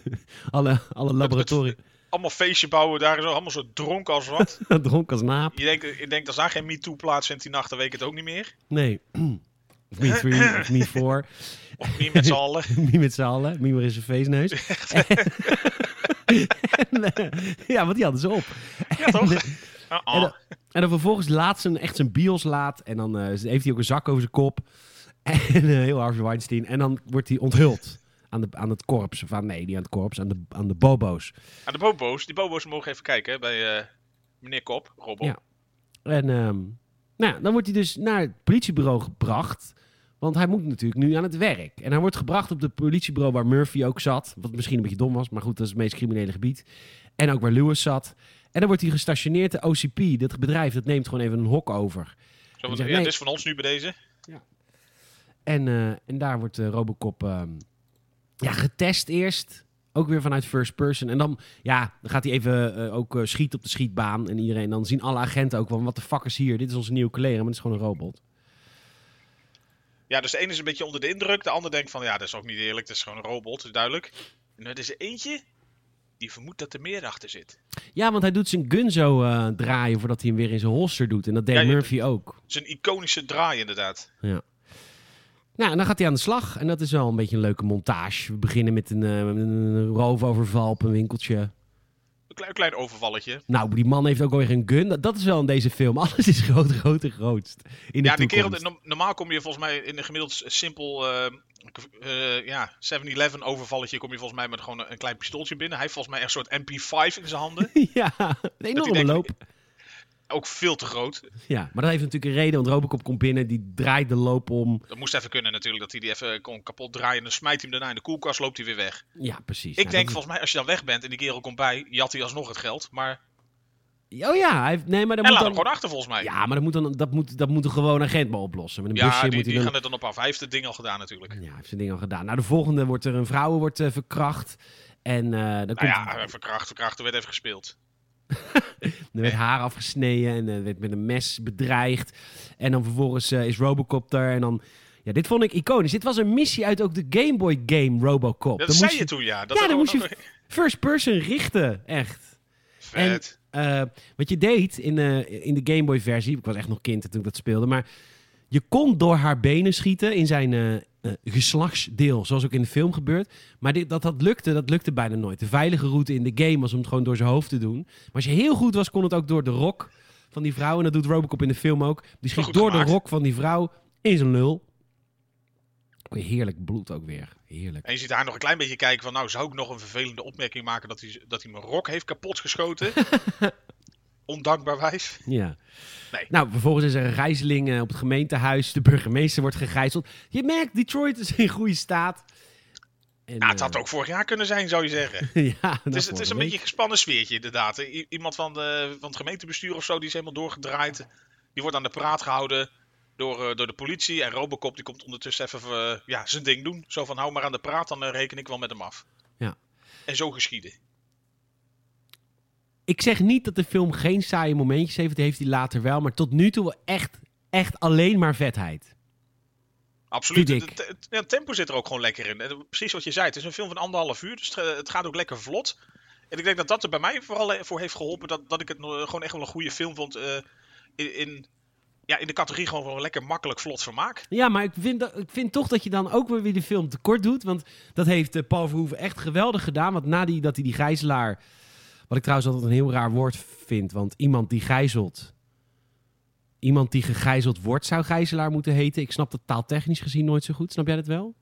Speaker 1: alle, alle laboratoria
Speaker 2: Allemaal feestje bouwen, daar is allemaal zo dronken als wat.
Speaker 1: dronken als naap.
Speaker 2: je, denkt, je denkt, als daar geen MeToo plaatsvindt die nacht, dan weet ik het ook niet meer.
Speaker 1: Nee. Of me three, of me four.
Speaker 2: Of niet met z'n allen.
Speaker 1: Me met z'n allen. Me maar in zijn feestneus. En, eh, ja, want die hadden ze op.
Speaker 2: Ja, toch?
Speaker 1: En,
Speaker 2: Uh-uh.
Speaker 1: dan, en dan vervolgens laat ze echt zijn bios laat. En dan eh, heeft hij ook een zak over zijn kop. En eh, heel Harvey Weinstein. En dan wordt hij onthuld. Aan, de, aan het korps. Of aan, nee, niet aan het korps. Aan de, aan de bobo's.
Speaker 2: Aan de bobo's. Die bobo's mogen even kijken bij eh, meneer Kop, Robo.
Speaker 1: Ja. En ehm, nou, dan wordt hij dus naar het politiebureau gebracht. Want hij moet natuurlijk nu aan het werk. En hij wordt gebracht op het politiebureau waar Murphy ook zat. Wat misschien een beetje dom was, maar goed, dat is het meest criminele gebied. En ook waar Lewis zat. En dan wordt hij gestationeerd. De OCP, dat bedrijf, dat neemt gewoon even een hok over.
Speaker 2: Zo, van,
Speaker 1: zegt,
Speaker 2: ja,
Speaker 1: nee.
Speaker 2: dit is van ons nu bij deze.
Speaker 1: En, eh, en daar wordt eh, Robocop ehm, ja, getest eerst. Ook weer vanuit first person. En dan, ja, dan gaat hij even eh, ook schieten op de schietbaan. En iedereen, dan zien alle agenten ook van, wat de fuck is hier? Dit is onze nieuwe collega, maar het is gewoon een robot.
Speaker 2: Ja, dus de ene is een beetje onder de indruk. De ander denkt van, ja, dat is ook niet eerlijk. Dat is gewoon een robot, duidelijk. En er is er eentje die vermoedt dat er meer achter zit.
Speaker 1: Ja, want hij doet zijn gun zo eh, draaien voordat hij hem weer in zijn holster doet. En dat deed
Speaker 2: Ja, je-
Speaker 1: Murphy ook.
Speaker 2: Een iconische draai inderdaad.
Speaker 1: Nou, en dan gaat hij aan de slag. En dat is wel een beetje een leuke montage. We beginnen met een, eh, met een roofoverval op een winkeltje.
Speaker 2: Een klein, klein overvalletje.
Speaker 1: Nou, die man heeft ook alweer een gun. Dat, dat is wel in deze film. Alles is groot, groot en grootst. In de
Speaker 2: Ja, die kerel, no- normaal kom je volgens mij in een gemiddeld simpel eh, eh, ja, 7-Eleven overvalletje kom je volgens mij met gewoon een, een klein pistooltje binnen. Hij heeft volgens mij echt een soort MP5 in zijn handen.
Speaker 1: ja, een enorme
Speaker 2: denkt-
Speaker 1: loop.
Speaker 2: Ook veel te groot.
Speaker 1: Ja, maar dat heeft natuurlijk een reden. Want Robocop komt binnen, die draait de loop om.
Speaker 2: Dat moest even kunnen natuurlijk, dat hij die even kon kapot draaien. En dan smijt hij hem daarna in de koelkast, loopt hij weer weg.
Speaker 1: Ja, precies.
Speaker 2: Ik denk volgens mij, als je dan weg bent en die kerel komt bij, jat hij alsnog het geld. Maar
Speaker 1: Oh ja, hij heeft... Nee, maar dat
Speaker 2: en
Speaker 1: moet
Speaker 2: laat hem
Speaker 1: dan...
Speaker 2: gewoon achter volgens mij.
Speaker 1: Ja, maar dat moet, dan, dat, moet, dat moet een gewone agent maar oplossen. Met een
Speaker 2: Ja,
Speaker 1: busje
Speaker 2: die,
Speaker 1: moet
Speaker 2: die
Speaker 1: dan...
Speaker 2: gaan het dan op af. Hij heeft het ding al gedaan natuurlijk.
Speaker 1: Ja, hij heeft zijn ding al gedaan. Nou, de volgende wordt er een vrouw wordt, eh, verkracht. En eh, dan
Speaker 2: Nou
Speaker 1: komt,
Speaker 2: ja, verkracht, verkracht, er werd even gespeeld.
Speaker 1: er werd haar afgesneden en er werd met een mes bedreigd. En dan vervolgens eh, is Robocop er. En dan... Ja, dit vond ik iconisch. Dit was een missie uit ook de Game Boy game Robocop.
Speaker 2: Dat
Speaker 1: Dan
Speaker 2: zei je toen, ja. Dat
Speaker 1: Ja, dan moest je first person richten, echt.
Speaker 2: Vet.
Speaker 1: Eh, wat je deed in, eh, in de Game Boy versie, ik was echt nog kind toen ik dat speelde, maar je kon door haar benen schieten in zijn eh, eh, geslachtsdeel, zoals ook in de film gebeurt. Maar dit, dat dat lukte, dat lukte bijna nooit. De veilige route in de game was om het gewoon door zijn hoofd te doen. Maar als je heel goed was, kon het ook door de rok van die vrouw. En dat doet Robocop in de film ook. Die schiet door
Speaker 2: gemaakt.
Speaker 1: de rok van die vrouw in zijn lul. Oh, Heerlijk bloed ook weer. Heerlijk.
Speaker 2: En je ziet haar nog een klein beetje kijken van, nou, zou ik nog een vervelende opmerking maken dat hij, dat hij mijn rok heeft kapotgeschoten? Ondankbaar wijf.
Speaker 1: Ja.
Speaker 2: Nee.
Speaker 1: Nou, vervolgens is er een gijzeling eh, op het gemeentehuis. De burgemeester wordt gegijzeld. Je merkt, Detroit is in goede staat. En,
Speaker 2: Ja, het had
Speaker 1: eh,
Speaker 2: ook vorig jaar kunnen zijn, zou je zeggen.
Speaker 1: ja,
Speaker 2: Het is, het is een beetje een gespannen sfeertje, inderdaad. I- iemand van, de, van het gemeentebestuur of zo, die is helemaal doorgedraaid. Die wordt aan de praat gehouden door, eh, door de politie. En Robocop die komt ondertussen even ja, zijn ding doen. Zo van, hou maar aan de praat, dan reken ik wel met hem af.
Speaker 1: Ja.
Speaker 2: En zo geschieden.
Speaker 1: Ik zeg niet dat de film geen saaie momentjes heeft. Die heeft hij later wel. Maar tot nu toe echt, echt alleen maar vetheid.
Speaker 2: Absoluut. Het, ja, tempo zit er ook gewoon lekker in. Precies wat je zei, het is een film van anderhalf uur, dus het, gaat ook lekker vlot. En ik denk dat dat er bij mij vooral voor heeft geholpen dat, dat ik het gewoon echt wel een goede film vond. eh, in, in, ja, in de categorie gewoon wel lekker makkelijk vlot vermaak.
Speaker 1: Ja, maar ik vind, dat, ik vind toch dat je dan ook weer de film tekort doet. Want dat heeft eh, Paul Verhoeven echt geweldig gedaan. Want na die, dat hij die gijzelaar... Wat ik trouwens altijd een heel raar woord vind. Want iemand die gijzelt... Iemand die gegijzeld wordt, zou gijzelaar moeten heten. Ik snap dat taaltechnisch gezien nooit zo goed. Snap jij dat wel?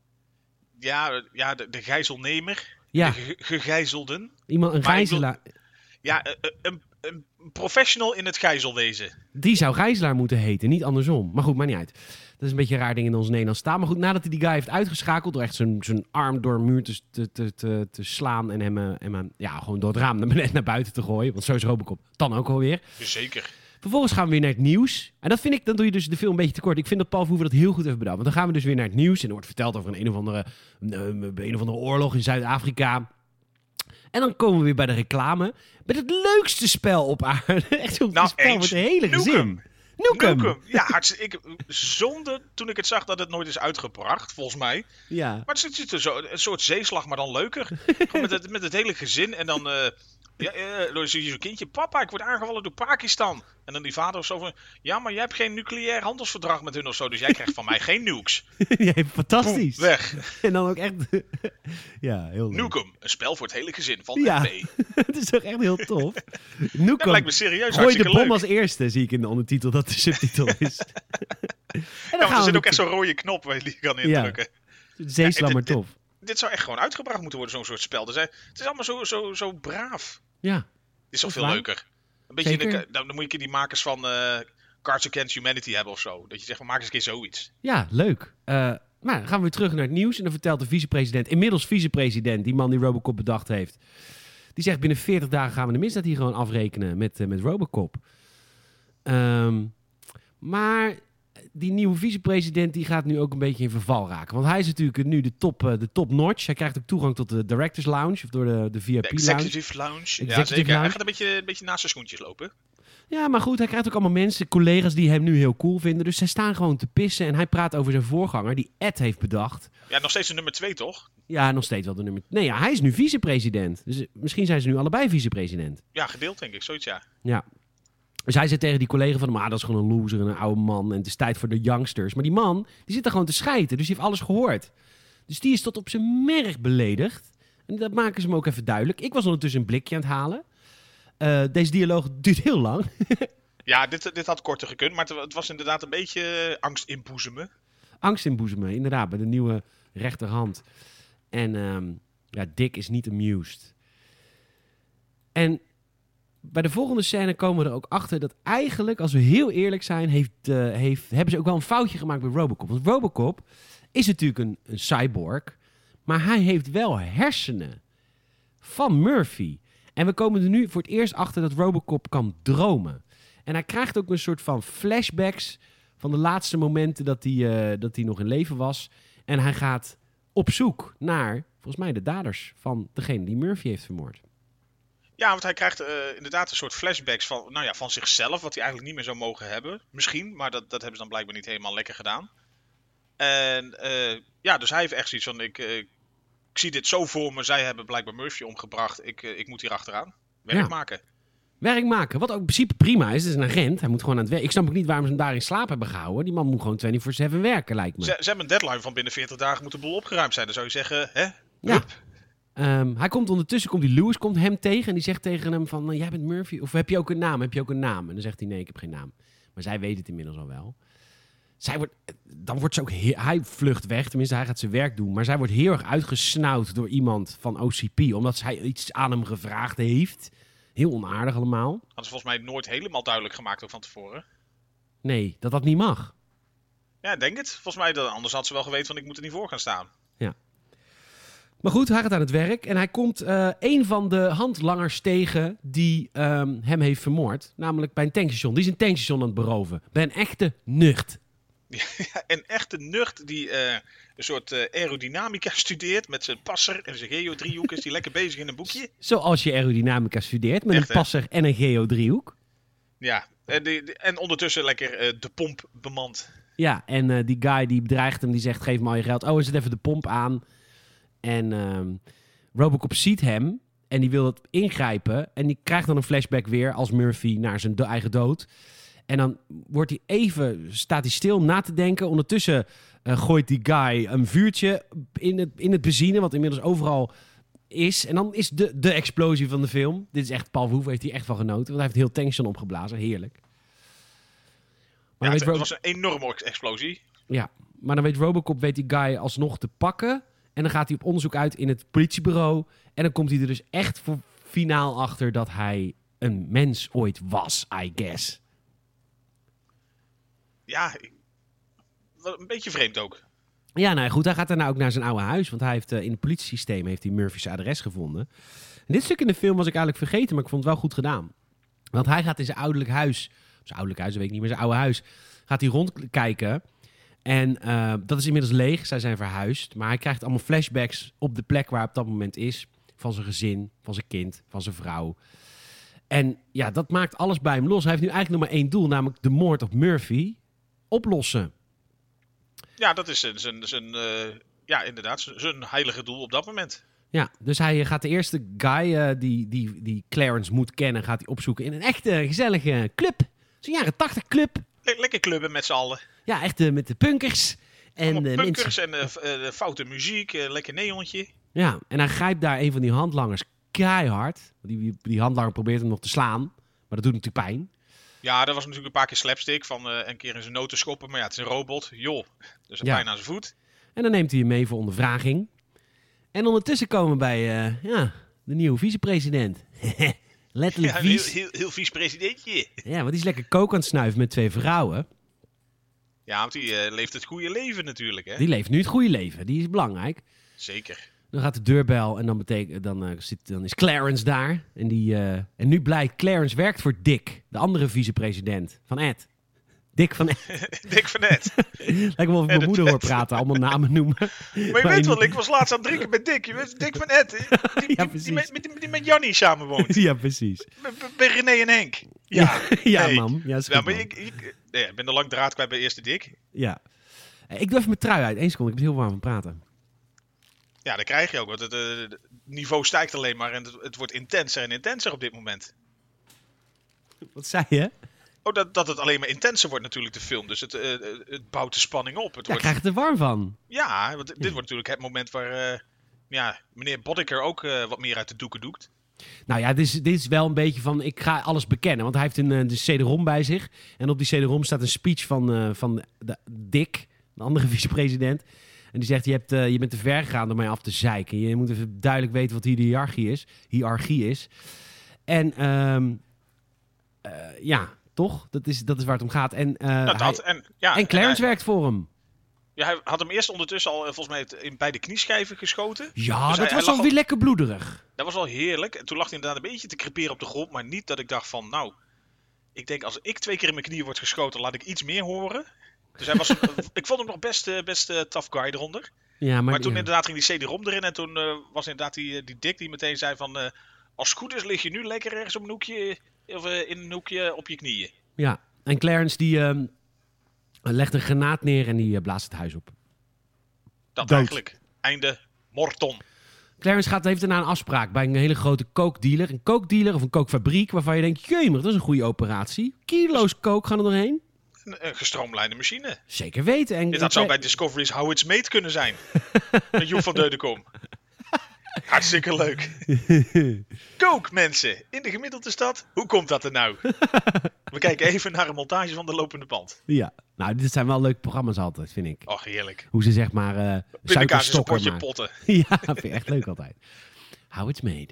Speaker 2: Ja, ja de, de gijzelnemer,
Speaker 1: Ja,
Speaker 2: de ge- gegijzelden.
Speaker 1: iemand, een
Speaker 2: maar ik wil-
Speaker 1: gijzelaar...
Speaker 2: Ja, eh, eh, een, een professional in het gijzelwezen.
Speaker 1: Die zou gijzelaar moeten heten, niet andersom. Maar goed, maakt niet uit. Dat is een beetje een raar ding in ons Nederlands taal. Maar goed, nadat hij die guy heeft uitgeschakeld... door echt zijn, zijn arm door een muur te, te, te, slaan... en hem, eh, hem eh, ja, gewoon door het raam naar, naar buiten te gooien. Want zo is Robocop dan ook alweer.
Speaker 2: Zeker.
Speaker 1: Vervolgens gaan we weer naar het nieuws. En dat vind ik, dan doe je dus de film een beetje tekort. Ik vind dat Paul Verhoeven dat heel goed heeft bedacht. Want dan gaan we dus weer naar het nieuws. En er wordt verteld over een, een, of, andere, een, een, een of andere oorlog in Zuid-Afrika. En dan komen we weer bij de reclame. Met het leukste spel op aarde. Echt zo'n
Speaker 2: Nou,
Speaker 1: spel met een hele gezin. Nukem.
Speaker 2: Nukem. Ja, hartstikke. Ik, zonde toen ik het zag dat het nooit is uitgebracht, volgens mij.
Speaker 1: Ja.
Speaker 2: Maar het zit er zo, een soort zeeslag, maar dan leuker. Gewoon met, het, met het hele gezin en dan. eh ja, je zo'n kindje. Papa, ik word aangevallen door Pakistan. En dan die vader of zo van. Ja, maar jij hebt geen nucleair handelsverdrag met hun of zo. Dus jij krijgt van mij geen nukes.
Speaker 1: ja,
Speaker 2: Boem,
Speaker 1: fantastisch.
Speaker 2: weg.
Speaker 1: En dan ook echt... ja, heel leuk.
Speaker 2: Nukem, een spel voor het hele gezin van
Speaker 1: Ja.
Speaker 2: FB.
Speaker 1: het is toch echt heel tof.
Speaker 2: Dat
Speaker 1: Nukem.
Speaker 2: lijkt me serieus
Speaker 1: Gooi de bom
Speaker 2: leuk.
Speaker 1: als eerste, zie ik in de ondertitel dat de subtitel is. en dan
Speaker 2: Ja, er zit ook echt zo'n rode knop waar je die kan indrukken.
Speaker 1: Zeeslammer
Speaker 2: Ja, dit-
Speaker 1: tof.
Speaker 2: Dit zou echt gewoon uitgebracht moeten worden, zo'n soort spel. Zijn- het is allemaal zo, zo, zo braaf.
Speaker 1: Ja,
Speaker 2: is toch veel
Speaker 1: waar.
Speaker 2: leuker. Een beetje in de,
Speaker 1: Zeker.
Speaker 2: dan, moet je die makers van eh, Cards Against Humanity hebben of zo. Dat je zegt, van, maak eens een keer zoiets.
Speaker 1: ja leuk. Eh, maar dan gaan we weer terug naar het nieuws. En dan vertelt de vicepresident, inmiddels vicepresident, die man die Robocop bedacht heeft. Die zegt binnen 40 dagen gaan we de misdaad hier gewoon afrekenen met, eh, met Robocop. Ehm, maar die nieuwe vicepresident die gaat nu ook een beetje in verval raken. Want hij is natuurlijk nu de top, eh, de top notch. Hij krijgt ook toegang tot de Directors Lounge, of door de, de
Speaker 2: De
Speaker 1: VIP Lounge.
Speaker 2: Executive Lounge. ja,
Speaker 1: Executive
Speaker 2: zeker. Hij
Speaker 1: Lounge.
Speaker 2: gaat een beetje, een beetje naast zijn schoentjes lopen.
Speaker 1: Ja, maar goed, hij krijgt ook allemaal mensen, collega's die hem nu heel cool vinden. Dus zij staan gewoon te pissen. En hij praat over zijn voorganger, die Ed heeft bedacht.
Speaker 2: Ja, nog steeds de nummer 2, toch?
Speaker 1: Ja, nog steeds wel de nummer... Nee, ja, hij is nu vicepresident. Dus eh, misschien zijn ze nu allebei vicepresident.
Speaker 2: Ja, gedeeld denk ik. Zoiets, ja.
Speaker 1: Ja. Dus hij zegt tegen die collega van hem, ah, dat is gewoon een loser en een oude man. En het is tijd voor de youngsters. Maar die man, die zit er gewoon te schijten. Dus die heeft alles gehoord. Dus die is tot op zijn merg beledigd. En dat maken ze hem ook even duidelijk. Ik was ondertussen een blikje aan het halen. Eh, deze dialoog duurt heel lang.
Speaker 2: Ja, dit, dit had korter gekund, maar het, was inderdaad een beetje angst inboezemen.
Speaker 1: angst inboezemen, inderdaad, bij de nieuwe rechterhand. En ehm, ja, Dick is niet amused. En bij de volgende scène komen we er ook achter dat eigenlijk, als we heel eerlijk zijn, heeft, eh, heeft, hebben ze ook wel een foutje gemaakt bij Robocop. Want Robocop is natuurlijk een, cyborg, maar hij heeft wel hersenen van Murphy. En we komen er nu voor het eerst achter dat Robocop kan dromen. En hij krijgt ook een soort van flashbacks van de laatste momenten dat eh, dat hij nog in leven was. En hij gaat op zoek naar, volgens mij, de daders van degene die Murphy heeft vermoord.
Speaker 2: Ja, want hij krijgt eh, inderdaad een soort flashbacks van, nou ja, van zichzelf, wat hij eigenlijk niet meer zou mogen hebben. Misschien, maar dat, dat hebben ze dan blijkbaar niet helemaal lekker gedaan. En eh, ja, dus hij heeft echt zoiets van, ik, eh, ik zie dit zo voor me, zij hebben blijkbaar Murphy omgebracht, ik, ik moet hier achteraan. Werk
Speaker 1: Ja.
Speaker 2: maken.
Speaker 1: Werk maken, wat ook in principe prima is. Het is een agent, hij moet gewoon aan het werk. Ik snap ook niet waarom ze hem daar in slaap hebben gehouden. Die man moet gewoon 24-7 werken, lijkt me.
Speaker 2: Ze, ze hebben een deadline van binnen 40 dagen moet de boel opgeruimd zijn. Dan zou je zeggen, hè?
Speaker 1: Ja. Ehm, hij komt ondertussen, komt die Lewis komt hem tegen en die zegt tegen hem van, eh, jij bent Murphy, of heb je ook een naam, heb je ook een naam? En dan zegt hij, nee, ik heb geen naam. Maar zij weet het inmiddels al wel. Zij wordt, dan wordt ze ook, hij vlucht weg, tenminste hij gaat zijn werk doen, maar zij wordt heel erg uitgesnauwd door iemand van OCP, omdat zij iets aan hem gevraagd heeft. Heel onaardig allemaal.
Speaker 2: Hadden ze volgens mij nooit helemaal duidelijk gemaakt ook van tevoren.
Speaker 1: Nee, dat dat niet mag.
Speaker 2: Ja, denk het. Volgens mij, dan, anders had ze wel geweten van ik moet er niet voor gaan staan.
Speaker 1: Maar goed, hij gaat aan het werk en hij komt eh, een van de handlangers tegen die ehm, hem heeft vermoord. Namelijk bij een tankstation. Die is een tankstation aan het beroven. Bij een echte nucht.
Speaker 2: Ja, een echte nucht die eh, een soort eh, aerodynamica studeert met zijn passer en zijn geodriehoek is die lekker bezig in een boekje.
Speaker 1: Zoals je aerodynamica studeert met
Speaker 2: Echt,
Speaker 1: een
Speaker 2: hè?
Speaker 1: passer en een geodriehoek.
Speaker 2: Ja, en, die, die- en ondertussen lekker de pomp bemand.
Speaker 1: Ja, en die guy die bedreigt hem, die zegt geef me al je geld. Oh, en zet even de pomp aan. En ehm, Robocop ziet hem en die wil het ingrijpen. En die krijgt dan een flashback weer als Murphy naar zijn do- eigen dood. En dan wordt hij even, staat hij stil na te denken. Ondertussen eh, gooit die guy een vuurtje in het, in het benzine, wat inmiddels overal is. En dan is de, de explosie van de film. Dit is echt, Paul Verhoeven heeft hier echt van genoten. Want hij heeft heel tankstation opgeblazen. Heerlijk. Maar
Speaker 2: Ja, het, was een enorme explosie.
Speaker 1: ja, maar dan weet Robocop weet die guy alsnog te pakken. En dan gaat hij op onderzoek uit in het politiebureau. En dan komt hij er dus echt voor finaal achter dat hij een mens ooit was, I guess.
Speaker 2: Ja, een beetje vreemd ook.
Speaker 1: Ja, nou goed, hij gaat daarna ook naar zijn oude huis. Want hij heeft eh, in het politiesysteem heeft hij Murphy's adres gevonden. En dit stuk in de film was ik eigenlijk vergeten, maar ik vond het wel goed gedaan. Want hij gaat in zijn ouderlijk huis zijn ouderlijk huis, dat weet ik niet meer, zijn oude huis, gaat hij rondkijken. En eh, dat is inmiddels leeg, zij zijn verhuisd. Maar hij krijgt allemaal flashbacks op de plek waar hij op dat moment is. Van zijn gezin, van zijn kind, van zijn vrouw. En ja, dat maakt alles bij hem los. Hij heeft nu eigenlijk nog maar één doel, namelijk de moord op Murphy oplossen.
Speaker 2: Ja, dat is zijn, zijn, zijn eh, ja, inderdaad, zijn, heilige doel op dat moment.
Speaker 1: Ja, dus hij gaat de eerste guy eh, die, die, die Clarence moet kennen, gaat hij opzoeken in een echte gezellige club. Zo'n jaren tachtig club.
Speaker 2: Le- lekker clubben met z'n allen.
Speaker 1: Ja, echt eh, met de punkers. En eh,
Speaker 2: punkers
Speaker 1: mensen.
Speaker 2: en eh, foute muziek, lekker neontje.
Speaker 1: Ja, en hij grijpt daar een van die handlangers keihard. Die, die handlanger probeert hem nog te slaan, maar dat doet natuurlijk pijn.
Speaker 2: Ja, dat was natuurlijk een paar keer slapstick van een keer in zijn noten schoppen. Maar ja, het is een robot. Joh, dus een
Speaker 1: Ja.
Speaker 2: pijn aan zijn voet.
Speaker 1: En dan neemt hij hem mee voor ondervraging. En ondertussen komen we bij ja, de nieuwe vicepresident. Letterlijk
Speaker 2: Ja, heel,
Speaker 1: vies.
Speaker 2: heel, heel vies presidentje.
Speaker 1: Ja, want die is lekker kook aan het snuiven met twee vrouwen.
Speaker 2: Ja, want die eh, leeft het goede leven natuurlijk, hè?
Speaker 1: Die leeft nu het goede leven. Die is belangrijk.
Speaker 2: Zeker.
Speaker 1: Dan gaat de deurbel en dan, betekent, dan, eh, zit, dan is Clarence daar. En, die, eh, en nu blijkt Clarence werkt voor Dick, de andere vicepresident van Ed. Dick van Ed.
Speaker 2: Dik van net.
Speaker 1: Lijkt me wel of ik mijn
Speaker 2: Ed,
Speaker 1: moeder
Speaker 2: Ed.
Speaker 1: hoor praten, allemaal namen noemen.
Speaker 2: Maar je
Speaker 1: Maar
Speaker 2: weet wel, ik was laatst aan het drinken met Dick. Je weet Dick van Ed. Die, die,
Speaker 1: Ja,
Speaker 2: die, met, met, die met Jannie samenwoont.
Speaker 1: ja, precies.
Speaker 2: Bij René en Henk. Ja,
Speaker 1: ja,
Speaker 2: nee.
Speaker 1: man. Ja,
Speaker 2: Ja,
Speaker 1: goed,
Speaker 2: maar
Speaker 1: man.
Speaker 2: ik, ik, nee, ik ben er lang draad kwijt bij eerste Dick.
Speaker 1: Ja. Eh, Ik doe even mijn trui uit. Eén seconde, ik heb heel warm van praten.
Speaker 2: Ja, dat krijg je ook. Want het eh, het niveau stijgt alleen maar en het, het wordt intenser en intenser op dit moment.
Speaker 1: Wat zei je?
Speaker 2: Oh, dat, dat het alleen maar intenser wordt natuurlijk, de film. Dus het, eh, het bouwt de spanning op. Het
Speaker 1: Ja,
Speaker 2: wordt,
Speaker 1: krijg het er warm van.
Speaker 2: ja, want dit wordt natuurlijk het moment waar eh, ja, meneer Boddicker ook eh, wat meer uit de doeken doekt.
Speaker 1: Nou ja, dit is, dit is wel een beetje van, ik ga alles bekennen. Want hij heeft een de CD-ROM bij zich. En op die CD-ROM staat een speech van, van de, Dick, de andere vicepresident. En die zegt, je, hebt, je bent te ver gegaan door mij af te zeiken. Je moet even duidelijk weten wat hier de hiërarchie is. Hiërarchie is. En ehm, eh, ja, toch? Dat is, dat is waar het om gaat. En, eh,
Speaker 2: Nou,
Speaker 1: hij-
Speaker 2: dat, en, ja,
Speaker 1: en Clarence
Speaker 2: hij,
Speaker 1: werkt voor hem.
Speaker 2: ja, hij had hem eerst ondertussen al eh, volgens mij in beide knieschijven geschoten.
Speaker 1: Ja,
Speaker 2: Dus
Speaker 1: dat
Speaker 2: hij-
Speaker 1: was
Speaker 2: hij lag
Speaker 1: alweer lekker bloederig.
Speaker 2: Dat was wel heerlijk. En toen lag hij inderdaad een beetje te creperen op de grond. Maar niet dat ik dacht van, nou, ik denk als ik twee keer in mijn knieën word geschoten, laat ik iets meer horen. Dus hij was, ik vond hem nog best, eh, best eh, tough guy eronder.
Speaker 1: Ja, maar,
Speaker 2: Maar toen
Speaker 1: ja.
Speaker 2: inderdaad ging die CD-ROM erin. En toen eh, was inderdaad die, eh, die dik die meteen zei van, eh, als het goed is lig je nu lekker ergens op een hoekje, of eh, in een hoekje op je knieën.
Speaker 1: Ja, en Clarence die ehm, legt een granaat neer en die eh, blaast het huis op.
Speaker 2: Dat
Speaker 1: Dood.
Speaker 2: eigenlijk. Einde morton.
Speaker 1: Clarence gaat, heeft daarna een afspraak bij een hele grote kookdealer. Een kookdealer of een kookfabriek waarvan je denkt, jemig, dat is een goede operatie. Kilo's kook gaan er doorheen.
Speaker 2: Een, een gestroomlijnde machine.
Speaker 1: Zeker weten. En,
Speaker 2: Dit dat zou bij Discovery's How It's Made kunnen zijn. Met Joep van Deudekom. Hartstikke leuk. Kook, mensen. In de gemiddelde stad. Hoe komt dat er nou? We kijken even naar een montage van de lopende band.
Speaker 1: Ja, nou, dit zijn wel leuke programma's altijd, vind ik.
Speaker 2: Och, heerlijk.
Speaker 1: Hoe ze zeg maar uh, suikerstokken maken.
Speaker 2: potten.
Speaker 1: ja, vind ik echt leuk altijd. How it's made.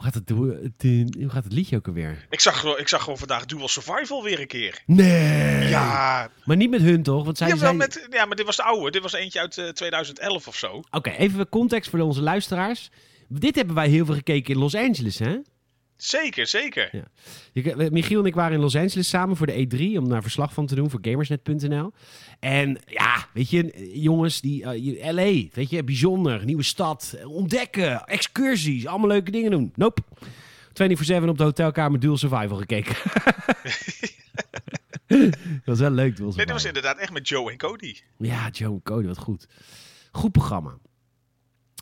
Speaker 1: Hoe gaat het, hoe, eh, gaat het liedje ook alweer?
Speaker 2: Ik zag, gewoon- ik zag gewoon vandaag Dual Survival weer een keer.
Speaker 1: Nee!
Speaker 2: Ja,
Speaker 1: Maar niet met hun, toch? Want zij zijn...
Speaker 2: met, ja, maar dit was de oude. Dit was eentje uit eh, 2011 of zo.
Speaker 1: Oké, even context voor onze luisteraars. Dit hebben wij heel veel gekeken in Los Angeles, hè?
Speaker 2: Zeker, zeker.
Speaker 1: Ja. Michiel en ik waren in Los Angeles samen voor de E3 om daar verslag van te doen voor gamersnet.nl. En ja, weet je, jongens, die eh, je- LA, weet je, bijzonder, nieuwe stad, eh, ontdekken, excursies, allemaal leuke dingen doen. Nope. 24/7 op de hotelkamer Dual Survival gekeken. dat was wel leuk, Dual
Speaker 2: Nee, dit was inderdaad echt met Joe en Cody.
Speaker 1: Ja, Joe en Cody, wat goed. Goed programma.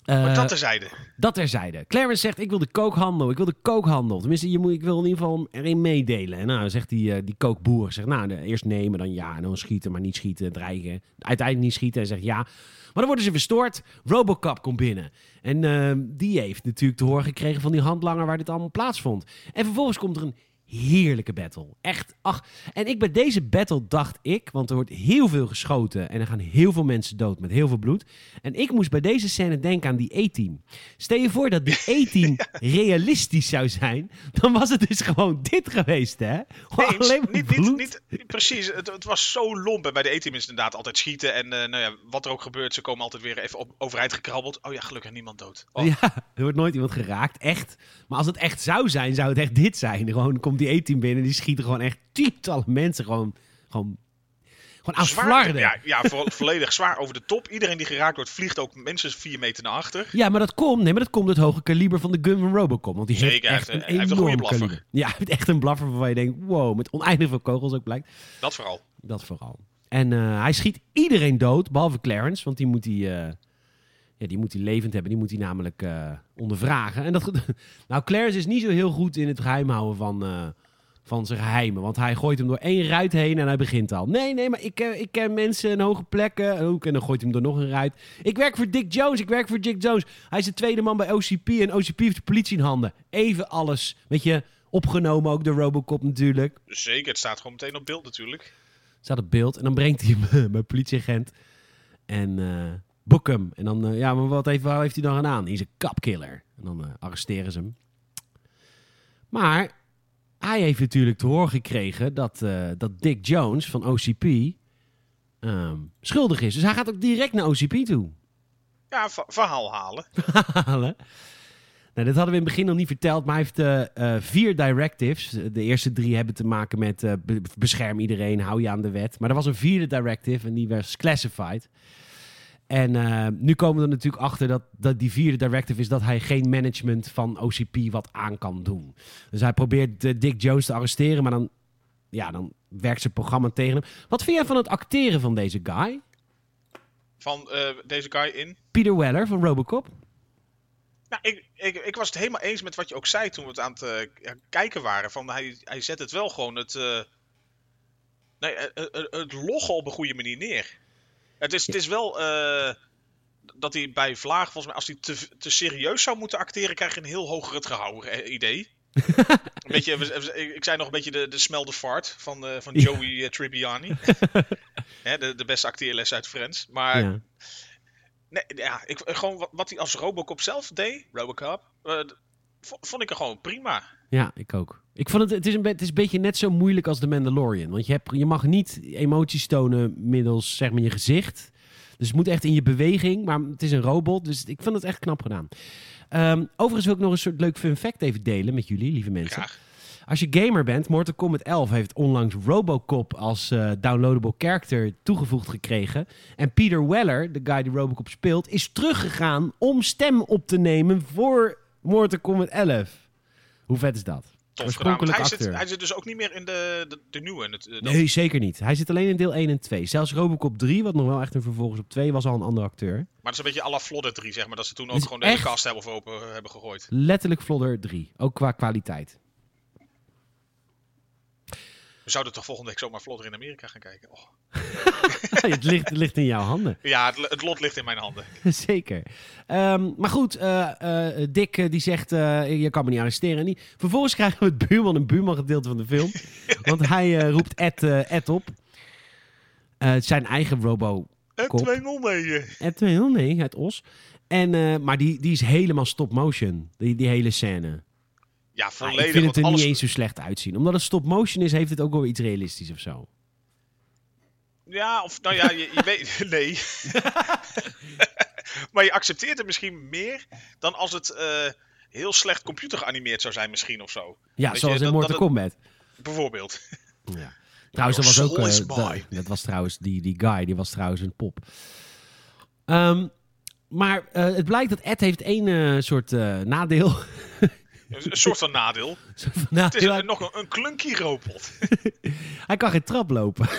Speaker 2: Maar
Speaker 1: Eh,
Speaker 2: dat terzijde.
Speaker 1: dat terzijde. Clarence zegt, ik wil de kookhandel. Ik wil de kookhandel. Tenminste, je moet, ik wil in ieder geval erin meedelen. En nou, zegt die, eh, die kookboer, zegt, nou, eerst nemen, dan ja, en dan schieten, maar niet schieten, dreigen. Uiteindelijk niet schieten en zegt ja. Maar dan worden ze verstoord. Robocop komt binnen. En eh, die heeft natuurlijk te horen gekregen van die handlanger waar dit allemaal plaatsvond. En vervolgens komt er een heerlijke battle. Echt, ach. En ik bij deze battle dacht ik, want er wordt heel veel geschoten en er gaan heel veel mensen dood met heel veel bloed. En ik moest bij deze scène denken aan die E-team. Stel je voor dat die E-team realistisch zou zijn, dan was het dus gewoon dit geweest, hè? Gewoon
Speaker 2: Eens,
Speaker 1: alleen maar
Speaker 2: niet,
Speaker 1: bloed.
Speaker 2: niet, niet, precies, het, het was zo lomp. En bij de E-team is het inderdaad altijd schieten. En eh, nou ja, wat er ook gebeurt, ze komen altijd weer even op, overheid gekrabbeld. Oh ja, gelukkig niemand dood. Oh,
Speaker 1: Ja, er wordt nooit iemand geraakt, echt. Maar als het echt zou zijn, zou het echt dit zijn. Gewoon komt komt die E-team binnen. Die schieten gewoon echt tientallen mensen gewoon, gewoon, gewoon
Speaker 2: Zwaar-. Ja, ja vo- volledig zwaar over de top. Iedereen die geraakt wordt, vliegt ook minstens vier meter naar achter.
Speaker 1: Ja, maar dat komt, nee, maar dat komt het hoge kaliber van de gun van Robocop. Want die heeft
Speaker 2: Zeker, hij
Speaker 1: echt
Speaker 2: heeft-
Speaker 1: een
Speaker 2: hij heeft een goede blaffer.
Speaker 1: kaliber. Ja, hij heeft echt een blaffer waarvan je denkt, wow, met oneindig veel kogels ook blijkt.
Speaker 2: Dat vooral.
Speaker 1: Dat vooral. En eh, hij schiet iedereen dood, behalve Clarence, want die moet eh, ja, die moet hij levend hebben. Die moet hij namelijk eh, ondervragen. En dat, nou, Clarence is niet zo heel goed in het geheim houden van, eh, van zijn geheimen. Want hij gooit hem door één ruit heen en hij begint al. Nee, nee, maar ik, ken- ik ken mensen in hoge plekken. Ook, en dan gooit hij hem door nog een ruit. Ik werk voor Dick Jones, ik werk voor Dick Jones. Hij is de tweede man bij OCP en OCP heeft de politie in handen. Even alles, weet je, opgenomen ook door Robocop natuurlijk.
Speaker 2: Zeker, het staat gewoon meteen op beeld natuurlijk.
Speaker 1: staat op beeld. En dan brengt hij hem bij politieagent. En eh boek hem. En dan, eh, ja, maar wat heeft, heeft hij dan gedaan? Hij is een kapkiller. En dan eh, arresteren ze hem. Maar hij heeft natuurlijk te horen gekregen dat, eh, dat Dick Jones van OCP ehm, schuldig is. Dus hij gaat ook direct naar OCP toe.
Speaker 2: Ja, verhaal halen.
Speaker 1: halen. Nou, dit hadden we in het begin nog niet verteld, maar hij heeft vier directives. De eerste drie hebben te maken met be- bescherm iedereen, hou je aan de wet. Maar er was een vierde directive en die was classified. En eh, nu komen we er natuurlijk achter dat, dat die vierde directive is dat hij geen management van OCP wat aan kan doen. Dus hij probeert eh, Dick Jones te arresteren, maar dan, ja, dan werkt zijn programma tegen hem. Wat vind jij van het acteren van deze guy?
Speaker 2: Van eh, deze guy in.
Speaker 1: Peter Weller van Robocop?
Speaker 2: Nou, ik, ik, ik was het helemaal eens met wat je ook zei toen we het aan het kijken waren. Van hij, hij zet het wel gewoon het, nee, eh, eh, het loggen op een goede manier neer. Het is, het is wel eh, dat hij bij Vlaag, volgens mij, als hij te, te serieus zou moeten acteren, krijg je een heel hoger het gehouden eh, idee. een beetje, ik zei nog een beetje de, de smelde fart van, eh, van. Joey Tribbiani. Hè, de, de beste acteerles uit Friends. Maar
Speaker 1: Ja.
Speaker 2: Nee, ja, ik, gewoon wat, wat hij als Robocop zelf deed, Robocop, vond ik er gewoon prima.
Speaker 1: Ja, ik ook. Ik vond het, het, is een, het is een beetje net zo moeilijk als de Mandalorian. Want je, hebt, je mag niet emoties tonen middels zeg maar, je gezicht. Dus het moet echt in je beweging. Maar het is een robot. Dus ik vond het echt knap gedaan. Ehm, overigens wil ik nog een soort leuk fun fact even delen met jullie, lieve mensen.
Speaker 2: Graag.
Speaker 1: Als je gamer bent, Mortal Kombat 11 heeft onlangs Robocop als eh, downloadable character toegevoegd gekregen. En Peter Weller, de guy die Robocop speelt, is teruggegaan om stem op te nemen voor Mortal Kombat 11. Hoe vet is dat?
Speaker 2: Want hij,
Speaker 1: acteur.
Speaker 2: zit, hij zit dus ook niet meer in de, de, de nieuwe. Het, eh,
Speaker 1: Nee, zeker niet. Hij zit alleen in deel 1 en 2. Zelfs Robocop 3, wat nog wel echt een vervolg is op 2, was al een andere acteur.
Speaker 2: Maar het is een beetje à la Flodder 3, zeg maar. Dat ze toen ook gewoon de hele cast hebben, open, eh, hebben gegooid.
Speaker 1: Letterlijk Flodder 3. Ook qua kwaliteit.
Speaker 2: We zouden toch volgende week zomaar Flodder in Amerika gaan kijken. Oh.
Speaker 1: het, ligt, het ligt in jouw handen.
Speaker 2: Ja, het, het lot ligt in mijn handen.
Speaker 1: Zeker. Ehm, maar goed, eh, Dick eh, die zegt, je kan me niet arresteren. En die, vervolgens krijgen we het buurman en buurman gedeelte van de film. want hij roept Ed, Ed op. Zijn eigen robo Kop.
Speaker 2: 209.
Speaker 1: Ed 200, nee, het Os. En, maar die, die is helemaal stop motion, die, die hele scène.
Speaker 2: Ja, volledig.
Speaker 1: ik vind het er
Speaker 2: alles...
Speaker 1: niet eens zo slecht uitzien. Omdat het stop motion is, heeft het ook wel iets realistisch of zo.
Speaker 2: Ja, of nou ja, je, je weet... Nee. maar je accepteert het misschien meer dan als het eh, heel slecht computer geanimeerd zou zijn misschien of zo.
Speaker 1: Ja,
Speaker 2: Weet
Speaker 1: zoals
Speaker 2: je,
Speaker 1: in
Speaker 2: dat-
Speaker 1: Mortal
Speaker 2: dat
Speaker 1: Kombat.
Speaker 2: Bijvoorbeeld.
Speaker 1: Ja. Trouwens, dat was ook. eh, dat, was trouwens die, die guy, die was trouwens een pop. Ehm, maar eh, het blijkt dat Ed heeft één soort nadeel.
Speaker 2: Een soort van nadeel.
Speaker 1: Soort van
Speaker 2: Het is een- nog een, een clunky robot.
Speaker 1: Hij kan geen trap lopen.